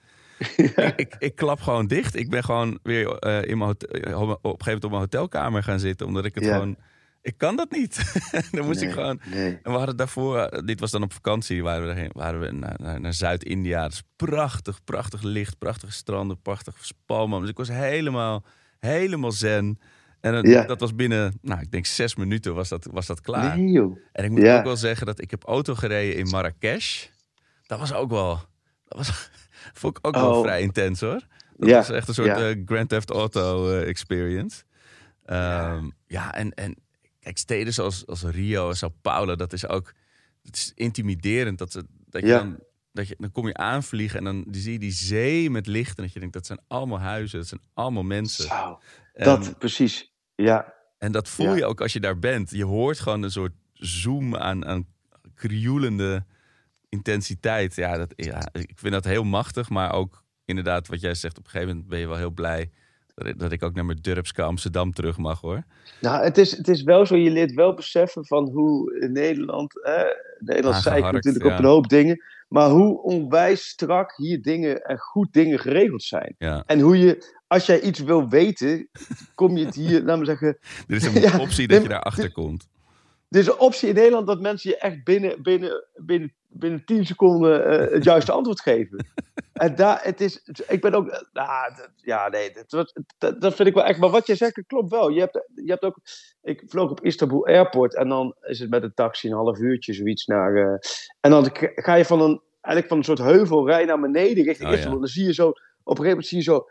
Ik, ik, ik klap gewoon dicht. Ik ben gewoon weer eh, in mijn hotel, op een gegeven moment op mijn hotelkamer gaan zitten. Omdat ik het Ja. gewoon... Ik kan dat niet. Dan moest ik gewoon... Nee. En we hadden daarvoor... eh, dit was dan op vakantie. Waren we, daarheen, waren we naar, naar, naar Zuid-India. Dat is prachtig, prachtig licht. Prachtige stranden, prachtig spalmen. Dus ik was helemaal, helemaal zen. En Ja. dat was binnen, nou, ik denk zes minuten was dat, was dat klaar. Nee. En ik moet Ja. ook wel zeggen dat ik heb auto gereden in Marrakesh. Dat was ook wel... Dat was, vond ik ook wel Oh. vrij intens hoor. Dat Ja, was echt een soort eh, Grand Theft Auto eh, experience. Ehm, ja. en, en kijk, steden zoals als Rio en Sao Paulo, dat is ook... Het is intimiderend dat, ze, dat je Ja. dan... Dat je, dan kom je aanvliegen en dan zie je die zee met licht. En dat je denkt, dat zijn allemaal huizen, dat zijn allemaal mensen. Zo, En- dat, precies. Ja, en dat voel Ja. je ook als je daar bent. Je hoort gewoon een soort zoom aan, aan krioelende intensiteit. Ja, dat, ja, ik vind dat heel machtig. Maar ook inderdaad, wat jij zegt, op een gegeven moment ben je wel heel blij... dat ik, ook naar mijn Durpske Amsterdam terug mag, hoor. nou, het is, het is wel zo, je leert wel beseffen van hoe in Nederland, eh, Nederland Aangeharkt, natuurlijk ja. op een hoop dingen, maar hoe onwijs strak hier dingen en goed dingen geregeld zijn. Ja. En hoe je, als jij iets wil weten, kom je het hier, laten we zeggen, Er is een Ja, optie dat je daarachter komt. er is een optie in Nederland dat mensen je echt binnen, binnen, binnen, binnen 10 seconden eh, het juiste antwoord geven. En daar, het is, ik ben ook, nou, dat- ja, nee, dat, dat, vind ik wel echt. Maar wat je zegt, klopt wel. Je hebt, je hebt ook, ik vloog op Istanbul Airport en dan is het met een taxi een half uurtje zoiets naar. eh, en dan ga je van een, eigenlijk van een soort heuvelrij naar beneden richting Oh, ja. Istanbul. Dan zie je zo, op een gegeven moment zie je zo,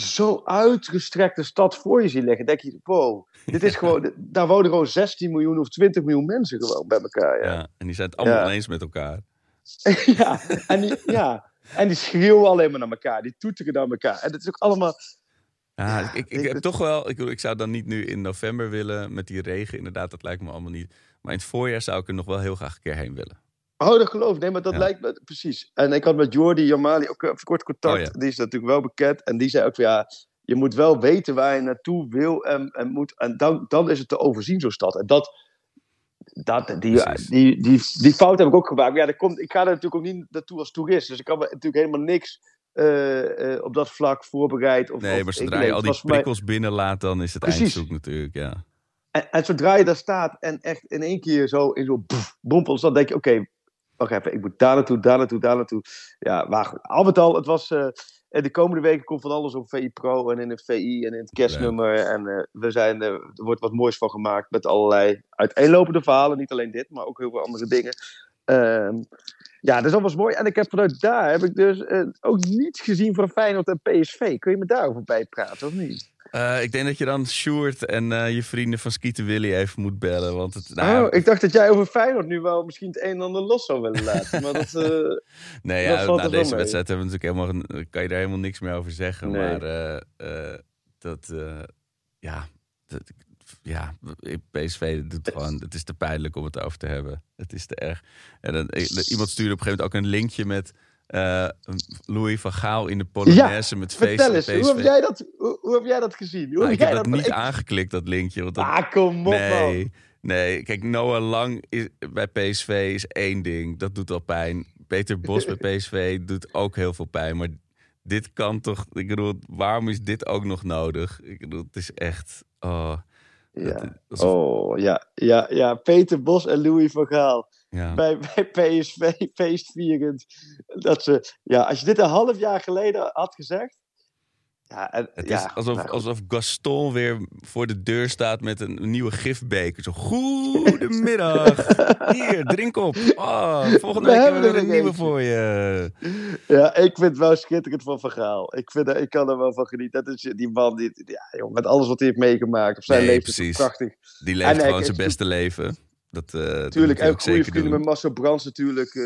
zo uitgestrekte stad voor je zien liggen. Denk je, wow, dit is gewoon, daar wonen gewoon 16 miljoen of 20 miljoen mensen gewoon bij elkaar. Ja. Ja. En die zijn het allemaal Ja. oneens met elkaar. ja, en die, ja, en die schreeuwen alleen maar naar elkaar. Die toeteren naar elkaar. En dat is ook allemaal... Ja, Ja, ik, ik, ik- heb het- toch wel. Ik, ik zou dan niet nu in november willen met die regen. Inderdaad, dat lijkt me allemaal niet. Maar in het voorjaar zou ik er nog wel heel graag een keer heen willen. Oh, dat geloof ik. Nee, maar dat Ja. lijkt me precies. En ik had met Jordi Jamali ook even kort contact. Oh, ja. Die is natuurlijk wel bekend. En die zei ook van ja, je moet wel weten waar je naartoe wil en, en moet. En dan, dan is het te overzien, zo'n stad. En dat, dat, die, die, die, die, fout heb ik ook gemaakt. Maar Ja, dat komt, ik ga er natuurlijk ook niet naartoe als toerist. Dus ik had me natuurlijk helemaal niks eh, eh, op dat vlak voorbereid. Of, Nee, maar zodra je al die voor mij- prikkels binnenlaat, dan is het Precies. eindzoek natuurlijk. Ja. En, en zodra je daar staat en echt in één keer zo in zo'n bompels, dan denk je, oké, wacht even, ik moet daar naartoe, daar naartoe, daar naartoe. Ja, maar goed, al met al, het was, eh, en de komende weken komt van alles op VI Pro en in het VI en in het kerstnummer. En eh, we zijn, eh, er wordt wat moois van gemaakt met allerlei uiteenlopende verhalen. Niet alleen dit, maar ook heel veel andere dingen. Ehm, ja, dus dat was mooi. En ik heb vanuit daar heb ik dus eh, ook niets gezien van Feyenoord en PSV. Kun je me daarover bijpraten of niet? Eh, ik denk dat je dan Sjoerd en eh, je vrienden van Skieten Willy even moet bellen. Want het, nou, oh, ik dacht dat jij over Feyenoord nu wel misschien het een en ander los zou willen laten. Maar dat, eh, Nee, Dat ja, valt na wel deze wedstrijd hebben we natuurlijk helemaal, kan je daar helemaal niks meer over zeggen. Nee. Maar dat, ja, dat, ja, PSV doet gewoon, het is te pijnlijk om het over te hebben. Het is te erg. En dan, iemand stuurde op een gegeven moment ook een linkje met eh, Louis van Gaal in de Polonaise met feest vertel eens, hoe heb, jij dat, hoe, hoe heb jij dat gezien? Hoe Nou, heb ik heb dat niet ik- aangeklikt, dat linkje. Want dat, Ah, kom op man. Nee, nee. Kijk, Noah Lang is, bij PSV is één ding. Dat doet al pijn. Peter Bos bij PSV doet ook heel veel pijn. Maar dit kan toch... Ik bedoel, waarom is dit ook nog nodig? Ik bedoel, het is echt... Oh, Ja. Oh, ja, ja, ja. Peter Bos en Louis van Gaal. Ja. Bij, bij PSV feestvierend. Dat ze, ja, als je dit een half jaar geleden had gezegd. Ja, en, Het ja, is alsof, nou alsof Gaston weer voor de deur staat met een nieuwe gifbeker. Zo, goedemiddag. Hier, drink op. Oh, volgende We week hebben we er een nieuwe voor je. Ja, ik vind het wel schitterend van Vergaal. Ik, vind, ik kan er wel van genieten. Dat is die man, die, ja, joh, met alles wat hij heeft meegemaakt. Op zijn Nee, leven is prachtig. Die leeft gewoon zijn beste leven. Dat, dat moet Tuurlijk, hij en goede vrienden met Marcel Brands natuurlijk. eh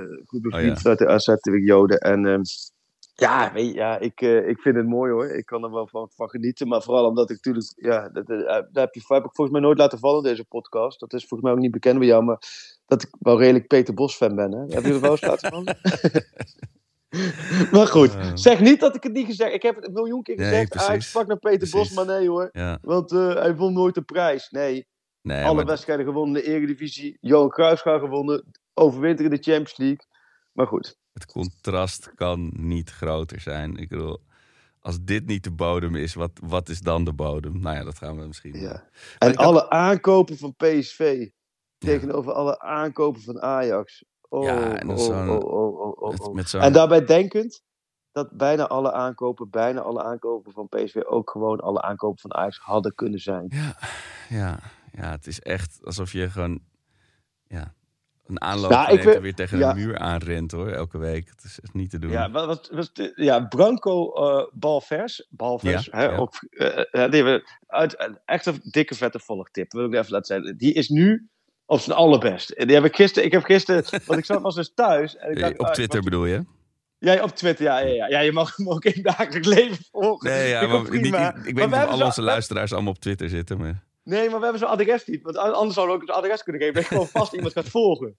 eh goede Oh, ja. vanuit de AZ-periode. En ehm, ja, weet je, ja ik, ik vind het mooi hoor. Ik kan er wel van, van genieten. Maar vooral omdat ik natuurlijk... Ja, dat, daar heb, je, heb ik volgens mij nooit laten vallen, deze podcast. Dat is volgens mij ook niet bekend bij jou. Maar dat ik wel redelijk Peter Bos fan ben. Hè? Heb je er wel eens laten vallen? maar goed, zeg niet dat ik het niet gezegd Ik heb het een miljoen keer Nee, gezegd. ah, ik sprak naar Peter Bos, maar nee hoor. Ja, Want hij won nooit de prijs. Nee, nee, alle maar wedstrijden gewonnen in de Eredivisie. Johan Cruijffschaal gewonnen. Overwinteren in de Champions League. Maar goed. het contrast kan niet groter zijn. Ik bedoel, als dit niet de bodem is, wat, wat is dan de bodem? Nou ja, dat gaan we misschien... Ja. En had- alle aankopen van PSV tegenover alle aankopen van Ajax. Oh, Ja, en oh, oh, oh, oh, oh, met, oh. met zo'n... En daarbij denkend dat bijna alle aankopen, bijna alle aankopen van PSV ook gewoon alle aankopen van Ajax hadden kunnen zijn. Ja, ja, ja, het is echt alsof je gewoon ja, een aanloop Ja, ik neemt en weer tegen ja. een muur aanrent hoor, elke week. Het is echt niet te doen. Ja, wat, ja Branco eh Balvers. Balvers, Ja, hè, ja. Ook, eh, eh, die uit, een echt een dikke vette volgtip. Wil ik even laten zeggen. Die is nu op zijn allerbest. En Die heb ik gisteren, ik heb gisteren, want ik zat was dus thuis. En ik dacht, Op ah, Twitter was- bedoel je? Jij op Twitter, ja, ja, ja. ja je mag hem ook in het dagelijks leven volgen. Nee, ja, maar ik, weet we niet of hebben al onze luisteraars allemaal op Twitter zitten. Maar... Nee, maar we hebben zo'n adres niet. Want anders zouden we ook het adres kunnen geven. Dat je gewoon vast iemand gaat volgen.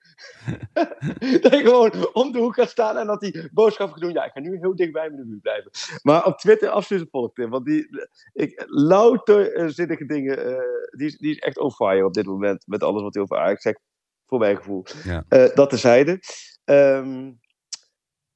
dat je gewoon om de hoek gaat staan en dat die boodschap gaat doen. Ja, ik ga nu heel dicht bij mijn buurt blijven. Maar op Twitter absoluut een volgtip. Want die, ik, louter eh, zinnige dingen. eh, die, is- die is echt on fire op dit moment. Met alles wat hij over Ajax zegt. Voor mijn gevoel. Ja. Eh, dat tezijde. Ehm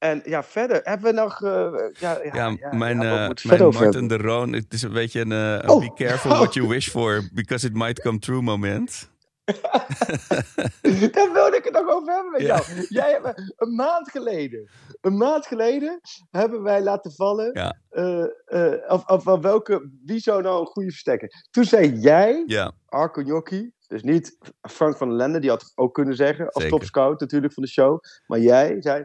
en ja, verder hebben we nog... eh, ja, ja, Ja, mijn, ja, mijn over Martin de Roon, het is een beetje een eh, Oh. be careful what you wish for, because it might come true moment. Daar wilde ik het nog over hebben met Ja. jou. Jij hebt een maand geleden. Een maand geleden hebben wij laten vallen. Ja. of, of, of welke, wie zou nou een goede verstekker? Toen zei jij, Ja, Arco Gnocchi, dus niet Frank van der Lende, die had het ook kunnen zeggen. Als topscout natuurlijk van de show. Maar jij zei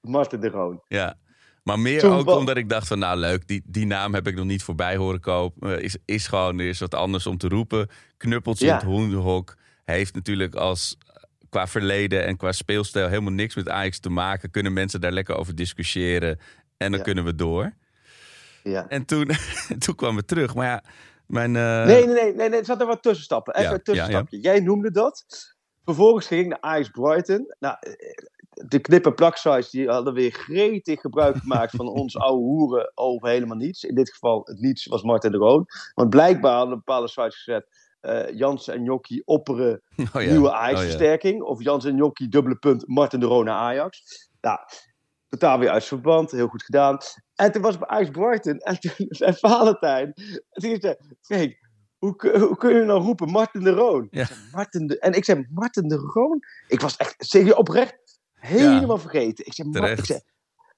Martin de Roon. ja. Maar meer Toen ook omdat ik dacht van, nou leuk, die, die naam heb ik nog niet voorbij horen kopen. Eh, is, is gewoon, er is wat anders om te roepen. Knuppeltje Ja. in het hoenderhok heeft natuurlijk als qua verleden en qua speelstijl helemaal niks met Ajax te maken. Kunnen mensen daar lekker over discussiëren en dan Ja. kunnen we door. Ja. En toen, toen kwam het terug. Maar ja, mijn... eh, Nee, nee, nee, nee, nee, er zaten wat tussenstappen. Even Ja, een tussenstapje. Jij noemde dat. Vervolgens ging ik naar Ajax Brighton. Nou, eh, de knip- en plaksites die hadden weer gretig gebruik gemaakt van ons oude hoeren over helemaal niets. In dit geval, het niets was Martin de Roon. Want blijkbaar hadden bepaalde sites gezet. eh Jans en Jokkie opperen oh ja, nieuwe oh ja. Ajax-versterking. Of Jans en Jokkie dubbele punt Martin de Roon naar Ajax. Nou, totaal weer uit verband. Heel goed gedaan. En toen was ik bij Ajax Brighton. En toen Valentijn. En toen zei Freek, hoe, hoe kun je nou roepen Martin de Roon? Ja. Ik zei, Martin de, en ik zei, Martin de Roon? Ik was echt, zeg je oprecht, helemaal vergeten. Ik zei, ik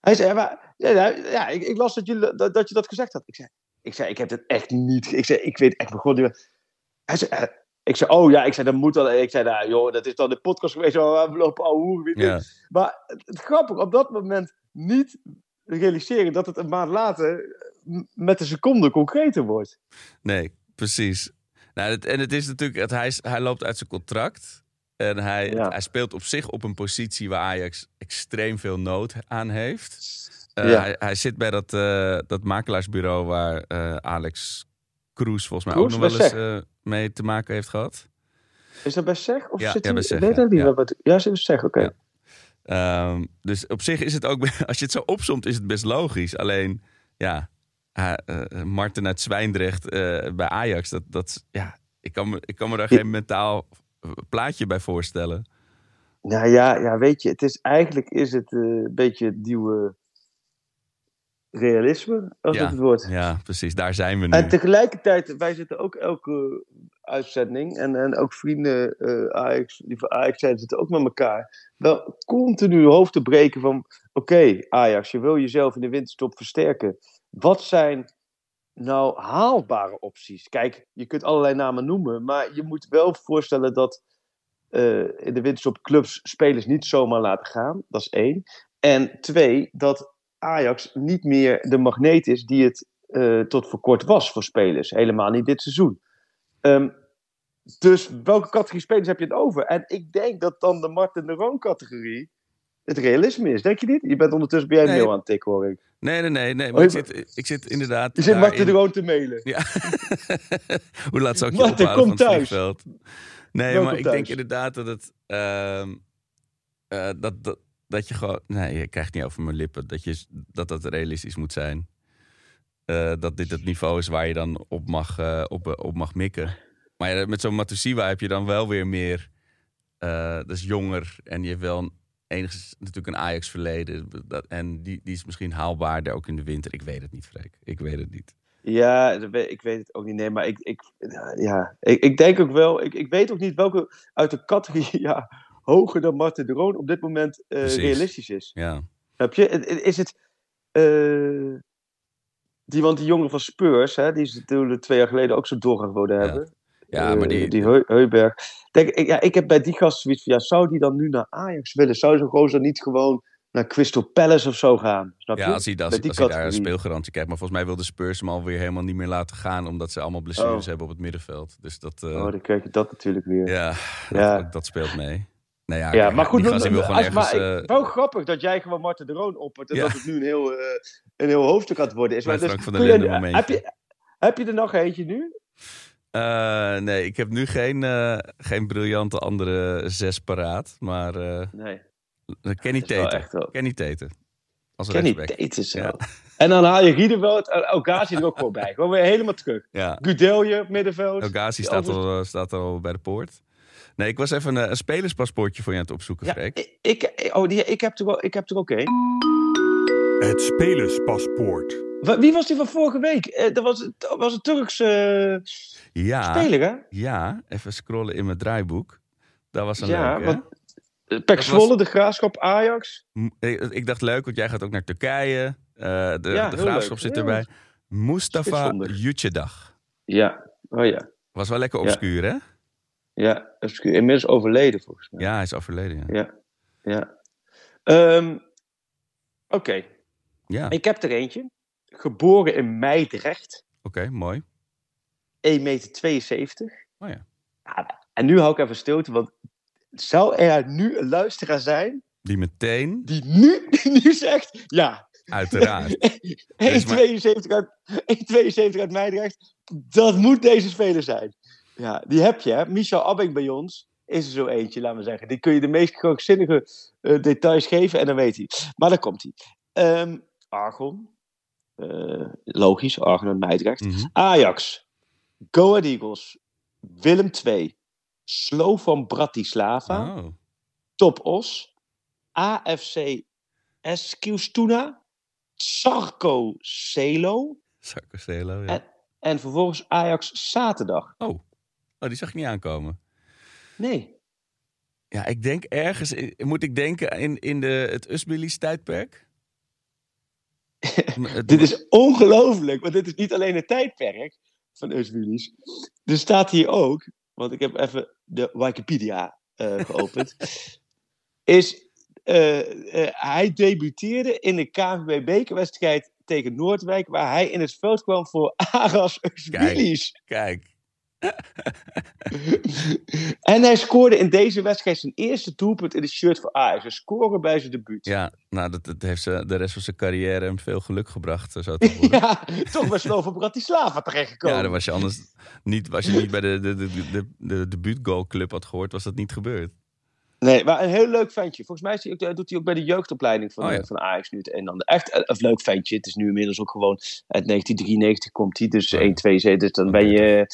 hij zei, maar, ja, ja, ik, ik las dat je dat, dat je dat gezegd had. Ik zei, ik zei, ik heb het echt niet. Ik zei, ik weet echt begon. Hij zei, eh, ik zei, oh ja, ik zei, dat moet dan. Ik zei, nou joh, dat is dan de podcast geweest. waar We lopen ouwe. Ja, Maar het, het grappige, op dat moment niet realiseren dat het een maand later met de seconde concreter wordt. nee, precies. Nou, en het is natuurlijk, het, hij, hij loopt uit zijn contract. En hij, Ja. hij speelt op zich op een positie waar Ajax extreem veel nood aan heeft. Eh, Ja. hij, hij zit bij dat, eh, dat makelaarsbureau waar eh, Alex Kroes volgens mij Kroes, ook nog wel eens mee te maken heeft gehad. Is dat bij SEG? Of Ja, zit ja, hij- bij SEG, ik weet ja. het niet. Ja. Wat, ja zit bij SEG, oké. Ja. Ehm, dus op zich is het ook, als je het zo opsomt, is het best logisch. Alleen, ja, Martin uit Zwijndrecht bij Ajax, dat, dat, ja, ik kan me, ik kan me daar geen mentaal plaatje bij voorstellen. Nou ja, ja, weet je, het is eigenlijk is het eh, een beetje het nieuwe realisme, als Ja. het het wordt. Ja, precies, daar zijn we nu. En tegelijkertijd, wij zitten ook elke uitzending en, en ook vrienden eh, Ajax, die van Ajax zijn, zitten ook met elkaar. Wel continu hoofd te breken van, oké Ajax, je wil jezelf in de winterstop versterken. Wat zijn nou haalbare opties? Kijk, je kunt allerlei namen noemen, maar je moet wel voorstellen dat eh, in de winterstop clubs spelers niet zomaar laten gaan. Dat is één. En twee, dat Ajax niet meer de magneet is die het eh, tot voor kort was voor spelers. Helemaal niet dit seizoen. Ehm, dus welke categorie spelers heb je het over? En ik denk dat dan de Martin de Roon categorie het realisme is. Denk je niet? Je bent ondertussen bij jij Nee. mail aan het tikken, hoor ik. Nee, nee, nee, nee. Oh, Maar ik, zit, ik zit inderdaad. Je zit Martin de Roon te mailen. Ja. Hoe laat zou ik je Martin, ophalen kom van het thuis. vliegveld? Nee, Welkom maar ik thuis. denk inderdaad dat het... ehm, eh, dat, dat, dat je gewoon... Nee, je krijgt niet over mijn lippen. Dat je, dat, dat realistisch moet zijn. Eh, dat dit het niveau is waar je dan op mag, eh, op, op mag mikken. Maar ja, met zo'n Matusiwa heb je dan wel weer meer... dat is jonger en je hebt wel een, enigszins natuurlijk een Ajax-verleden. En die, die is misschien haalbaarder ook in de winter. Ik weet het niet, Freek. Ik weet het niet. Ja, ik weet het ook niet. Nee, maar ik, ik, ja, ik, ik denk ook wel. Ik, ik weet ook niet welke uit de categorie ja, hoger dan Martin de Roon op dit moment eh, realistisch is. Ja. Heb je? Is het. eh, die, want die jongen van Spurs, hè, die ze natuurlijk twee jaar geleden ook zo doorgeboden Ja. hebben. Ja, maar Eh, die, die Heu- Heuberg. Denk, ik, ja, ik heb bij die gast zoiets van, ja, zou die dan nu naar Ajax willen? Zou zo'n gozer niet gewoon naar Crystal Palace of zo gaan? Snap je? Ja, als hij, als, die hij daar een speelgarantie krijgt. Maar volgens mij wil de Spurs hem alweer helemaal niet meer laten gaan. Omdat ze allemaal blessures Oh. hebben op het middenveld. Dus dat, eh, Oh, dan krijg je dat natuurlijk weer. ja, Ja. Dat, dat speelt mee. Nou ja, Ja, maar goed, die gast die wil als- ergens... maar ik- eh, wel grappig dat jij gewoon Marten de Roon oppert en Ja. dat het nu een heel, eh, een heel hoofdstuk het worden is. Maar dus, van der je- heb, je, heb je er nog eentje nu? Eh, nee, ik heb nu geen, eh, geen briljante andere zes paraat. Maar eh Nee. Kenny Teten. Kenny Teten. Als Kenny zo. Ja. En dan haal je Rieder wel, het Elgazi er ook gewoon bij. Gewoon weer helemaal terug. Ja, Gudelje, middenveld. El Ghazi Die staat, al, staat al bij de poort. Nee, ik was even een, een spelerspaspoortje voor je aan het opzoeken, Ja, Freek. ik, ik, oh, die, ik heb er wel- ik heb er ook één. Het spelerspaspoort. Wie was die van vorige week? Eh, dat was, dat was een Turkse eh, Ja, speler, hè? ja, even scrollen in mijn draaiboek. Dat was een Ja, want-? Eh, was- Zwolle, de Graafschap, Ajax. Ik, ik dacht leuk, want jij gaat ook naar Turkije. De Ja, de graafschap zit erbij. Mustafa. Jutjedag. Ja, oh ja. Was wel lekker Ja. obscuur, hè? Ja, is inmiddels overleden volgens mij. Ja, hij is overleden. Ja. Ja. ja. Ehm, Oké, Ja, ik heb er eentje. Geboren in Meidrecht. oké, mooi. 1,72 meter. Oh ja. Ja, en nu hou ik even stilte, want Zou er nu een luisteraar zijn Die meteen, die nu, die nu zegt, ja, uiteraard. 1,72 uit, 1,72 uit Meidrecht, dat moet deze speler zijn. Ja, die heb je, hè. Michel Abbing bij ons is er zo eentje, laten we zeggen. Die kun je de meest krankzinnige eh, details geven en dan weet hij. Maar daar komt hij. Ehm, Argon. Eh, logisch, en Meidrecht. Mhm. Ajax. Go Ahead Eagles. Willem II. Slovan Bratislava. Oh, Top Os. AFC Eskilstuna. Sarko Celo. Sarcoselo, ja. En, en vervolgens Ajax zaterdag. Oh. oh, die zag ik niet aankomen. Nee. Ja, ik denk ergens, moet ik denken in, in de, het Usbilis tijdperk? Het- Dit is ongelooflijk, want dit is niet alleen het tijdperk van Eusbulis. Er staat hier ook, want ik heb even de Wikipedia eh, geopend. is, eh, eh, hij debuteerde in de KNVB bekerwedstrijd tegen Noordwijk, waar hij in het veld kwam voor Aras Eusbulis. Kijk, en hij scoorde in deze wedstrijd zijn eerste doelpunt in de shirt voor Ajax. Een scoren bij zijn debuut. ja, nou, dat, dat heeft ze de rest van zijn carrière hem veel geluk gebracht, eh, zo te horen. Ja, toch bij Slovan Bratislava terechtgekomen. Ja, dan was je anders niet, was je niet bij de, de, de, de, de debuutgoalclub had gehoord, was dat niet gebeurd. Nee, maar een heel leuk ventje. Volgens mij is hij ook, eh, doet hij ook bij de jeugdopleiding van, Oh, ja. eh, van Ajax nu het een en ander. Echt een, een leuk ventje. Het is nu inmiddels ook gewoon uit 1993 komt hij. Dus Oh. 1, 2, 7. Dus dan ben je...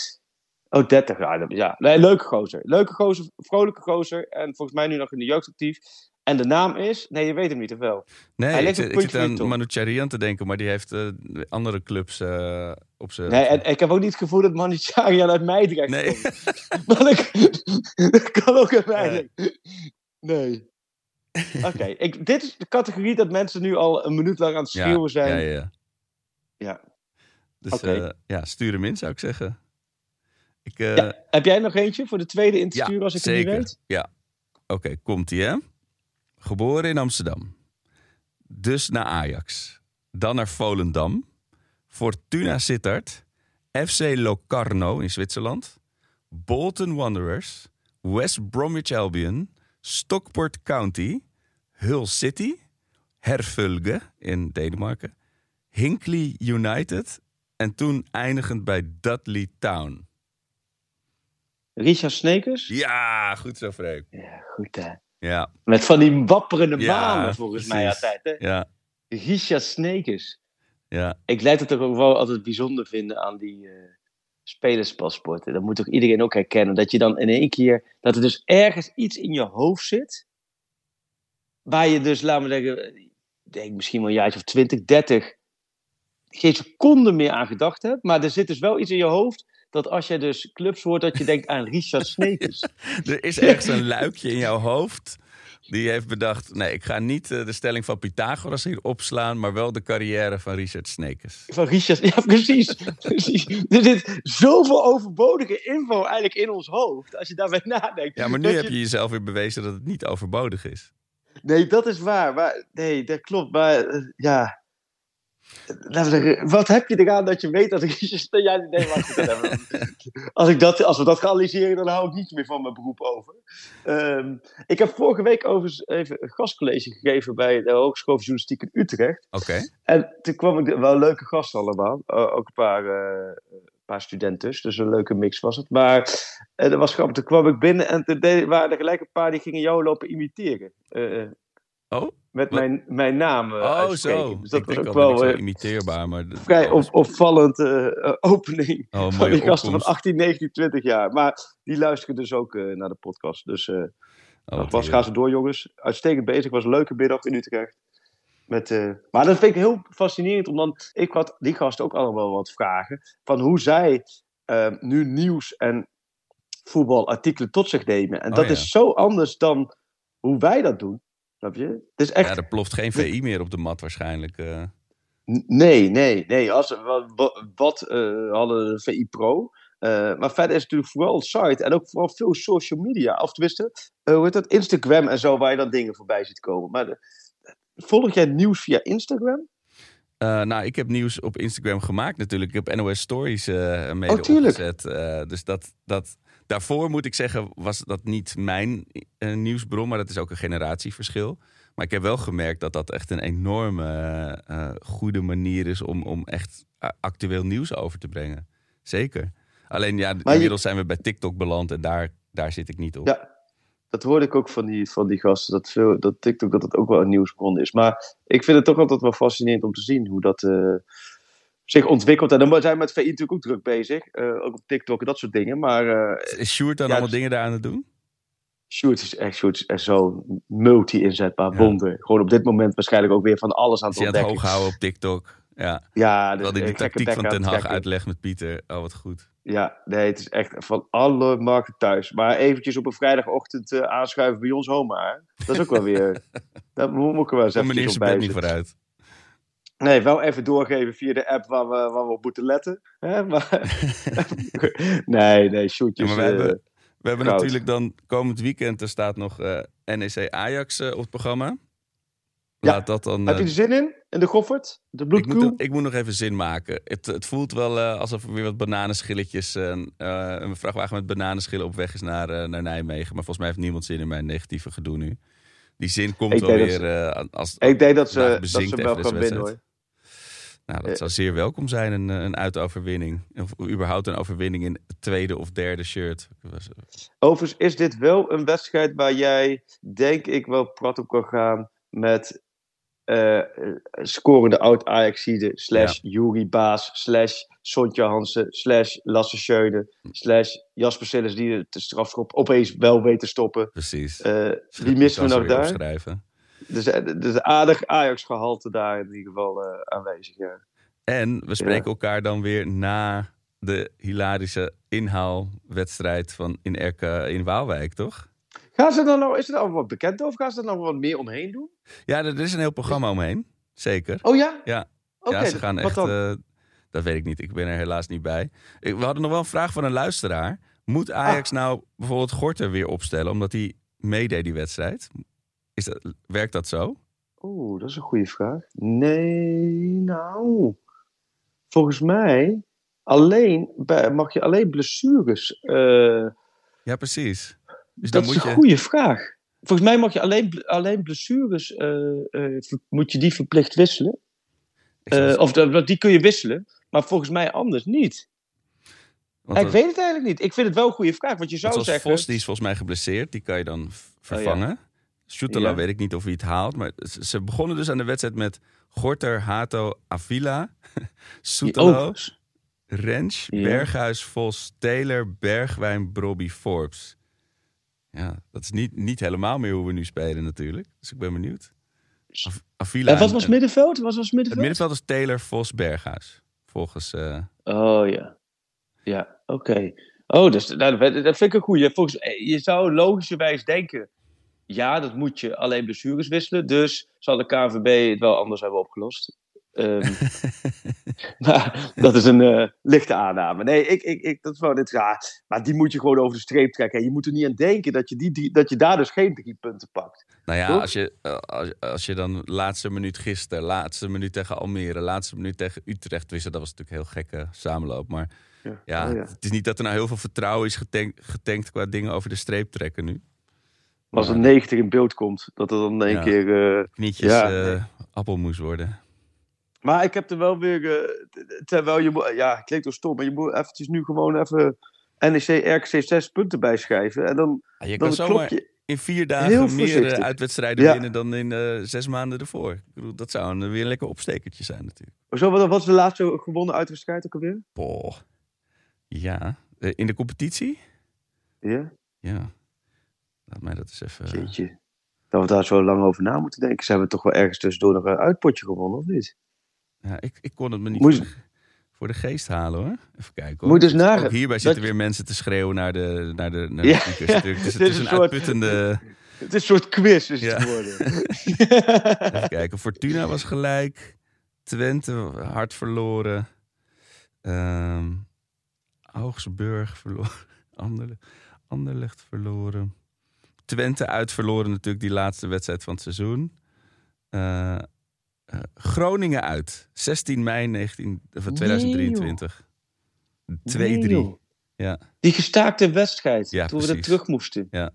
Oh, 30 jaar. Ja, nee, leuke gozer. Leuke gozer, vrolijke gozer. En volgens mij nu nog in de jeugd actief. En de naam is... Nee, je weet hem niet, of wel? Nee, Hij ik, zit- ik aan. Manu Charian te denken, maar die heeft eh, andere clubs eh, op zijn... Nee, en ik heb ook niet het gevoel dat Manicharian uit Meidrecht Nee. komt. Maar dat, dat kan ook uit Meidrecht. Nee. Oké, dit is de categorie dat mensen nu al een minuut lang aan het schreeuwen zijn. Ja, ja, ja. Dus eh, ja, stuur hem in, zou ik zeggen. Ik, eh, Ja, Heb jij nog eentje voor de tweede in te ja, als ik het zeker. niet weet? Ja. Oké, komt-ie, hè? Geboren in Amsterdam. Dus naar Ajax. Dan naar Volendam. Fortuna Sittard. FC Locarno in Zwitserland. Bolton Wanderers. West Bromwich Albion. Stockport County. Hull City. Hervulge in Denemarken. Hinkley United. En toen eindigend bij Dudley Town. Richard Snekers? Ja, goed zo, Freek. Ja, goed hè. Ja, Met van die wapperende Ja, manen volgens mij altijd. Hè? ja, Richard Snekers. ja. Ik blijf het toch ook wel altijd bijzonder vinden aan die eh, spelerspaspoorten. Dat moet toch iedereen ook herkennen. Dat je dan in één keer, dat er dus ergens iets in je hoofd zit. Waar je dus, laten we zeggen, denk misschien wel een jaartje of 20, 30, geen seconde meer aan gedacht hebt. Maar er zit dus wel iets in je hoofd. Dat als je dus clubs hoort, dat je denkt aan Richard Snekers. Er is ergens een luikje in jouw hoofd. Die heeft bedacht: nee, ik ga niet eh, de stelling van Pythagoras hier opslaan, maar wel de carrière van Richard Snekers. Van Richard, ja precies. precies. Er zit zoveel overbodige info eigenlijk in ons hoofd. Als je daarbij nadenkt. Ja, maar nu heb je jezelf weer bewezen dat het niet overbodig is. Nee, dat is waar. Maar, nee, dat klopt. Maar eh, ja. Wat heb je eraan dat je weet dat ik. Hebben we- als, ik dat, als we dat gaan analyseren, dan hou ik niet meer van mijn beroep over. Ehm, ik heb vorige week overigens even een gastcollege gegeven bij de Hogeschool voor Journalistiek in Utrecht. Oké. En toen kwam ik, wel leuke gasten allemaal. Eh, ook een paar, eh, een paar studenten, dus een leuke mix was het. Maar eh, dat was grappig. Toen kwam ik binnen en toen deed- waren er gelijk een paar die gingen jou lopen imiteren. Oh, met Wat? mijn, mijn naam eh, oh zo. Dus dat ik was ook wel zo eh, imiteerbaar. Maar dat- vrij op, opvallend eh, opening oh, van die gasten van opkomst. 18, 19, 20 jaar. Maar die luisteren dus ook naar de podcast. Dus eh Oh, gaan ze door jongens. Uitstekend bezig. Was een leuke middag in Utrecht. Met, maar dat vind ik heel fascinerend. Omdat ik had die gasten ook allemaal wat vragen. Van hoe zij nu nieuws en voetbalartikelen tot zich nemen. En Oh, dat ja. is zo anders dan hoe wij dat doen. Snap je? Het is echt Ja, er ploft geen VI meer op de mat waarschijnlijk. eh. Nee, nee, nee. Als, wat eh, hadden de VI Pro. Eh, maar verder is het natuurlijk vooral site en ook vooral veel social media. Of tenminste, hoe heet dat? Instagram en zo, waar je dan dingen voorbij ziet komen. Maar de- volg jij nieuws via Instagram? Nou, ik heb nieuws op Instagram gemaakt natuurlijk. Ik heb NOS Stories uh, mede oh, opgezet. Uh, dus dat, dat, daarvoor moet ik zeggen, was dat niet mijn nieuwsbron, maar dat is ook een generatieverschil. Maar ik heb wel gemerkt dat dat echt een enorme goede manier is om, om echt actueel nieuws over te brengen. Zeker. Alleen ja, inmiddels zijn we bij TikTok beland en daar, daar zit ik niet op. Ja, dat hoorde ik ook van die, van die gasten, dat, veel, dat TikTok dat het ook wel een nieuwsbron is. Maar ik vind het toch altijd wel fascinerend om te zien hoe dat uh, zich ontwikkelt. En dan zijn we met VI natuurlijk ook druk bezig, uh, ook op TikTok en dat soort dingen. Maar, uh, is Sjoerd dan ja, allemaal dingen daar aan het doen? Sjoerd is echt, Sjoerd is echt zo multi-inzetbaar ja. wonder. Gewoon op dit moment waarschijnlijk ook weer van alles aan het ontdekken. Is hoog houden op TikTok? Ja, ja dus, die tactiek van Ten Hag uitlegt met Pieter. Oh, wat goed. Ja, nee, het is echt van alle markten thuis. Maar eventjes op een vrijdagochtend uh, aanschuiven bij ons oma. Dat is ook wel weer... dat moet ik wel eens even bij niet vooruit. Nee, wel even doorgeven via de app waar we, waar we op moeten letten. Hè? Maar, nee, nee, shootjes. Ja, we uh, hebben, we hebben natuurlijk dan komend weekend... er staat nog uh, NEC Ajax op het programma. Laat ja. dat dan, Heb je er zin in? In de Goffert? De ik moet, ik moet nog even zin maken. Het, het voelt wel alsof er weer wat bananenschilletjes... Een vrachtwagen met bananenschillen op weg is naar, naar Nijmegen. Maar volgens mij heeft niemand zin in mijn negatieve gedoe nu. Die zin komt wel weer ze, als Ik denk dat ze, dat ze wel gaan winnen hoor. Nou, dat zou zeer welkom zijn, een, een uitoverwinning. Of überhaupt een overwinning in het tweede of derde shirt. Overigens is dit wel een wedstrijd waar jij, denk ik, wel prat op kan gaan met uh, scorende oud-Ajaxide slash ja. Juri Baas slash Sontje Hansen slash Lasse Schöne slash Jasper Sillis die de strafschop opeens wel weet te stoppen. Precies. Uh, wie missen we nog daar? Opschrijven. Dus, dus aardig Ajax-gehalte daar in ieder geval uh, aanwezig. Ja. En we spreken ja. elkaar dan weer na de hilarische inhaalwedstrijd van in, RK, in Waalwijk, toch? Gaan ze dan nou, is er al wat bekend over? Gaan ze er nog wat meer omheen doen? Ja, er is een heel programma omheen. Zeker. Oh ja? Ja, okay, ja ze gaan echt... Uh, dat weet ik niet. Ik ben er helaas niet bij. Ik, we hadden nog wel een vraag van een luisteraar. Moet Ajax ah. nou bijvoorbeeld Gorter weer opstellen... omdat hij meedeed die wedstrijd? Is dat, werkt dat zo? Oeh, dat is een goede vraag. Nee, nou... Volgens mij alleen, mag je alleen blessures... Uh, ja, precies. Dus dat is een je... goede vraag. Volgens mij mag je alleen, alleen blessures, uh, uh, moet je die verplicht wisselen. Of die kun je wisselen, maar volgens mij anders niet. Want ik weet het eigenlijk niet. Ik vind het wel een goede vraag, want je zou zoals zeggen... Vos, die is volgens mij geblesseerd, die kan je dan vervangen. Oh, ja. Ja. weet ik niet of hij het haalt, maar ze begonnen dus aan de wedstrijd met Gorter, Hato, Avila, Soetelo. Rens, Berghuis, Vos, Taylor, Bergwijn, Brobby, Forbes. Ja, dat is niet, niet helemaal meer hoe we nu spelen natuurlijk. Dus ik ben benieuwd. Af, Avila en wat was middenveld? Wat was middenveld? Het middenveld is Taylor, Vos, Berghuis. Volgens... Uh... Oh ja. Ja, oké. Okay. Oh, dus, nou, dat vind ik een goeie. Volgens, je zou logischerwijs denken... Ja, dat moet je alleen blessures wisselen. Dus zal de KVB het wel anders hebben opgelost. Um, maar dat is een uh, lichte aanname. Nee, ik, ik, ik, dat is wel dit raar. Maar die moet je gewoon over de streep trekken. Je moet er niet aan denken dat je, die drie, dat je daar dus geen drie punten pakt. Nou ja, als je, als, als je dan laatste minuut gisteren, laatste minuut tegen Almere, laatste minuut tegen Utrecht wist, dat was natuurlijk heel gekke samenloop. Maar ja, ja, oh ja, het is niet dat er nou heel veel vertrouwen is getankt, getankt qua dingen over de streep trekken nu. Als een 90 in beeld komt, dat er dan een keer... Uh, Knietjes ja, uh, appelmoes worden. Maar ik heb er wel weer, uh, terwijl je, ja, klinkt wel stom, maar je moet eventjes nu gewoon even NEC RKC 6 punten bijschrijven. En dan, ja, je dan kan zomaar je in vier dagen meer uitwedstrijden ja. winnen dan in uh, zes maanden ervoor. Ik bedoel, dat zou een, weer een lekker opstekertje zijn natuurlijk. Zo, wat, is de laatste gewonnen uitwedstrijd ook alweer? Boah. Ja, in de competitie? Ja. Ja. Laat mij dat eens even... Jeetje. Dat we daar zo lang over na moeten denken. Zijn we toch wel ergens tussendoor nog een uitpotje gewonnen, of niet? Ja, ik, ik kon het me niet voor, de, geest halen hoor. Even kijken hoor. Moet dus naar... Ook hierbij zitten weer mensen te schreeuwen naar de, naar de, naar de ja. speakers. Dus het is een, een soort... uitputtende... Het is een soort quiz is ja. het geworden. Even kijken. Fortuna was gelijk. Twente hard verloren. Um, Augsburg verloren. Ander, Anderlecht verloren. Twente uit verloren natuurlijk die laatste wedstrijd van het seizoen. Uh, eh, Groningen uit. 16 mei 19, of 2023. 2-3. Nee, joh. Ja. Die gestaakte wedstrijd. Ja, toen we er terug moesten. Ja.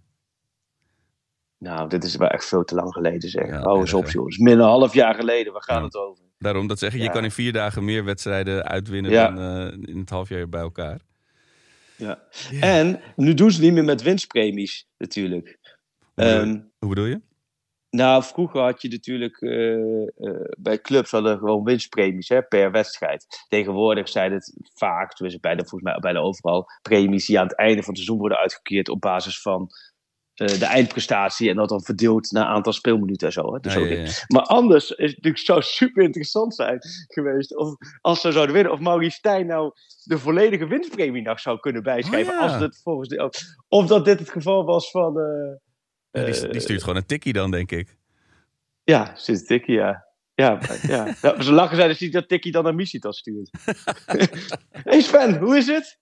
Nou, dit is wel echt veel te lang geleden zeg. Ja, Hou eens op hè? jongens. Min een half jaar geleden. Waar gaat Ja. het over? Daarom, dat zeg je, kan in vier dagen meer wedstrijden uitwinnen dan eh, in het halfjaar bij elkaar. Ja. En nu doen ze niet meer met winstpremies natuurlijk. Hoe bedoel, Ehm, hoe bedoel je? nou, vroeger had je natuurlijk eh, eh, bij clubs hadden gewoon winstpremies hè, per wedstrijd. Tegenwoordig zijn het vaak, dus bij de, volgens mij bijna overal, premies die aan het einde van het seizoen worden uitgekeerd op basis van eh, de eindprestatie en dat dan verdeeld naar aantal speelminuten en zo. Hè. Dus ja, ja. Maar anders is het natuurlijk zo super interessant zijn geweest. Of als ze zouden winnen. Of Maurice Stijn nou de volledige winstpremie nog zou kunnen bijschrijven. Oh, ja. als het volgens de, of, of dat dit het geval was van. Ja, die, eh, die stuurt gewoon een tikkie dan, denk ik. ja, sinds Tikkie, ja. Ja, ja. ja ze lachen zij dus niet dat Tikkie dan naar Misitas stuurt. hey Sven, hoe is het?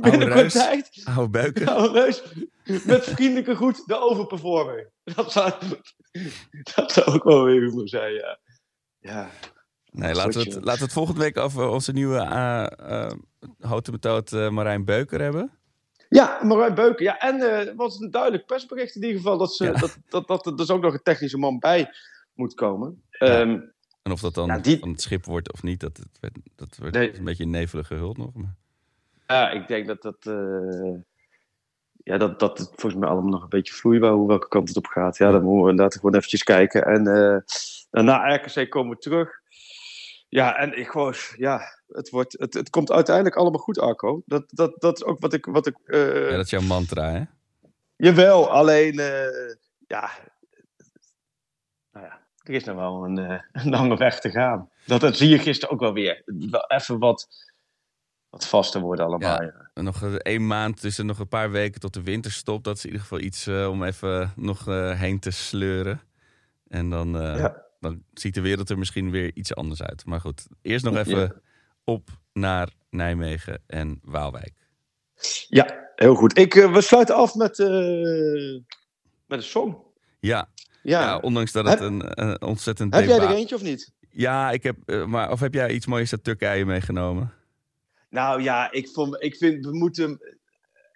Binnenkort tijd. Oude buiken. Nou, Reus, met vriendelijke groet, de overperformer. Dat zou, dat zou ook wel weer humor zijn, ja. Ja, Nee, laten we, Goed, het, laten we het volgende week over onze nieuwe uh, uh, houten methode uh, Marijn Beuker hebben. Ja, Marijn Beuken. Ja, en het was een duidelijk persbericht in ieder geval dat, ze, Ja. dat, dat, dat er dus ook nog een technische man bij moet komen. Ja. Ehm, En of dat dan die- van het schip wordt of niet, dat, dat, werd, dat werd Nee. een beetje een nevelige hult nog. Maar... ja, ik denk dat dat, eh, ja, dat, dat het volgens mij allemaal nog een beetje vloeibaar hoe welke kant het op gaat. Ja, dan moeten we inderdaad gewoon eventjes kijken. En eh, dan na RKC komen we terug. Ja, en ik gewoon, ja, het, wordt, het, het komt uiteindelijk allemaal goed, Arco. Dat, dat, dat is ook wat ik, wat ik eh, Ja, dat is jouw mantra, hè? Jawel, alleen eh, ja, nou ja, er is nog wel een, eh, een lange weg te gaan. Dat, dat zie je gisteren ook wel weer. Even wat, wat vaster worden allemaal. Ja. Nog één maand, dus er nog een paar weken tot de winter stopt. Dat is in ieder geval iets om even nog heen te sleuren. En dan, Ja. Dan ziet de wereld er misschien weer iets anders uit. Maar goed, eerst nog even Ja. op naar Nijmegen en Waalwijk. Ja, heel goed. Ik, eh, we sluiten af met, eh, met een song. Ja, Ja. ja, ondanks dat het Heb- een, een ontzettend Heb jij er eentje of niet? Ja, ik heb, eh, maar of heb jij iets moois uit Turkije meegenomen? Nou ja, ik, vond, ik vind we moeten.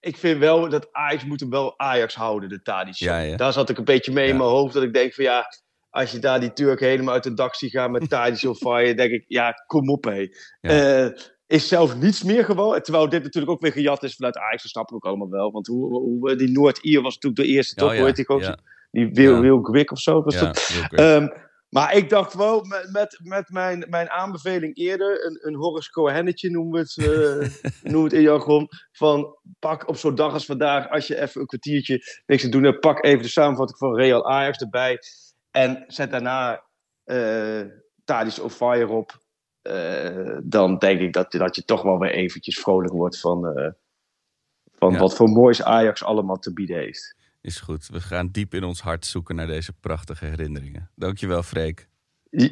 Ik vind wel dat Ajax moet hem wel Ajax houden, de Tadic. Ja, ja. Daar zat ik een beetje mee in mijn hoofd. Dat ik denk van ja, als je daar die Turken helemaal uit het dak ziet gaan met Tadic of fire, denk ik, ja, kom op hé. Ja. Eh, is zelf niets meer gewoon. Terwijl dit natuurlijk ook weer gejat is vanuit Ajax, dat snap ik ook allemaal wel. Want hoe, hoe, die Noord-Ier was natuurlijk de eerste, toch? Oh, Hoe heet die, ja, die Wil. Wil Gwik of zo? Was dat? Ehm, maar ik dacht wel, met, met, met mijn, mijn aanbeveling eerder, een, een Horace Cohennetje noemen we het, noemen we het in jargon, van pak op zo'n dag als vandaag, als je even een kwartiertje niks te doen hebt, pak even de samenvatting van Real Ajax erbij en zet daarna eh Tadis of Fire op. Eh, dan denk ik dat, dat je toch wel weer eventjes vrolijk wordt van, eh, van Ja. wat voor moois Ajax allemaal te bieden heeft. Is goed. We gaan diep in ons hart zoeken naar deze prachtige herinneringen. Dankjewel, Freek.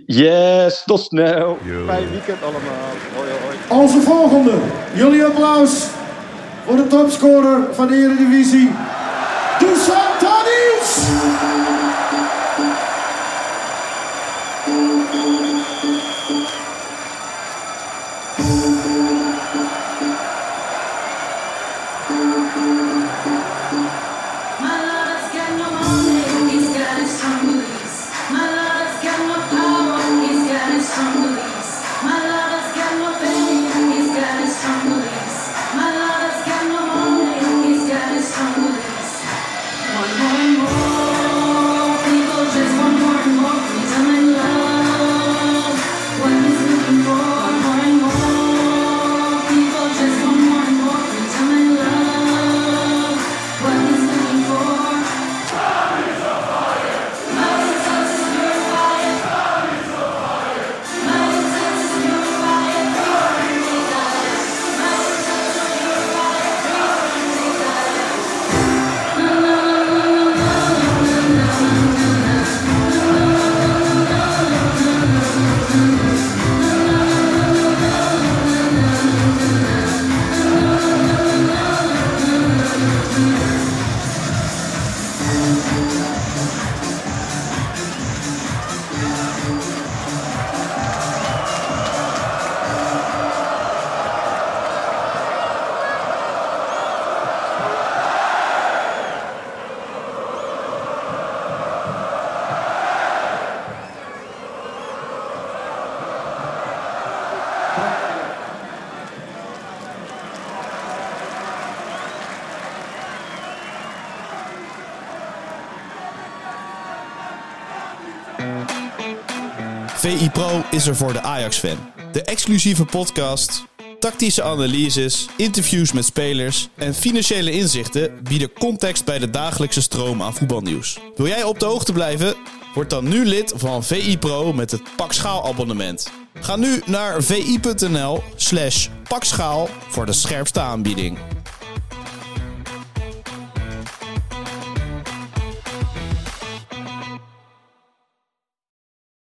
Yes, tot snel. Yo. Fijn weekend allemaal. Hoi hoi. Onze volgende. Jullie applaus voor de topscorer van de Eredivisie. Er voor de Ajax-fan. De exclusieve podcast, tactische analyses, interviews met spelers en financiële inzichten bieden context bij de dagelijkse stroom aan voetbalnieuws. Wil jij op de hoogte blijven? Word dan nu lid van VI Pro met het Pak Schaal abonnement. Ga nu naar vi.nl slash pakschaal voor de scherpste aanbieding.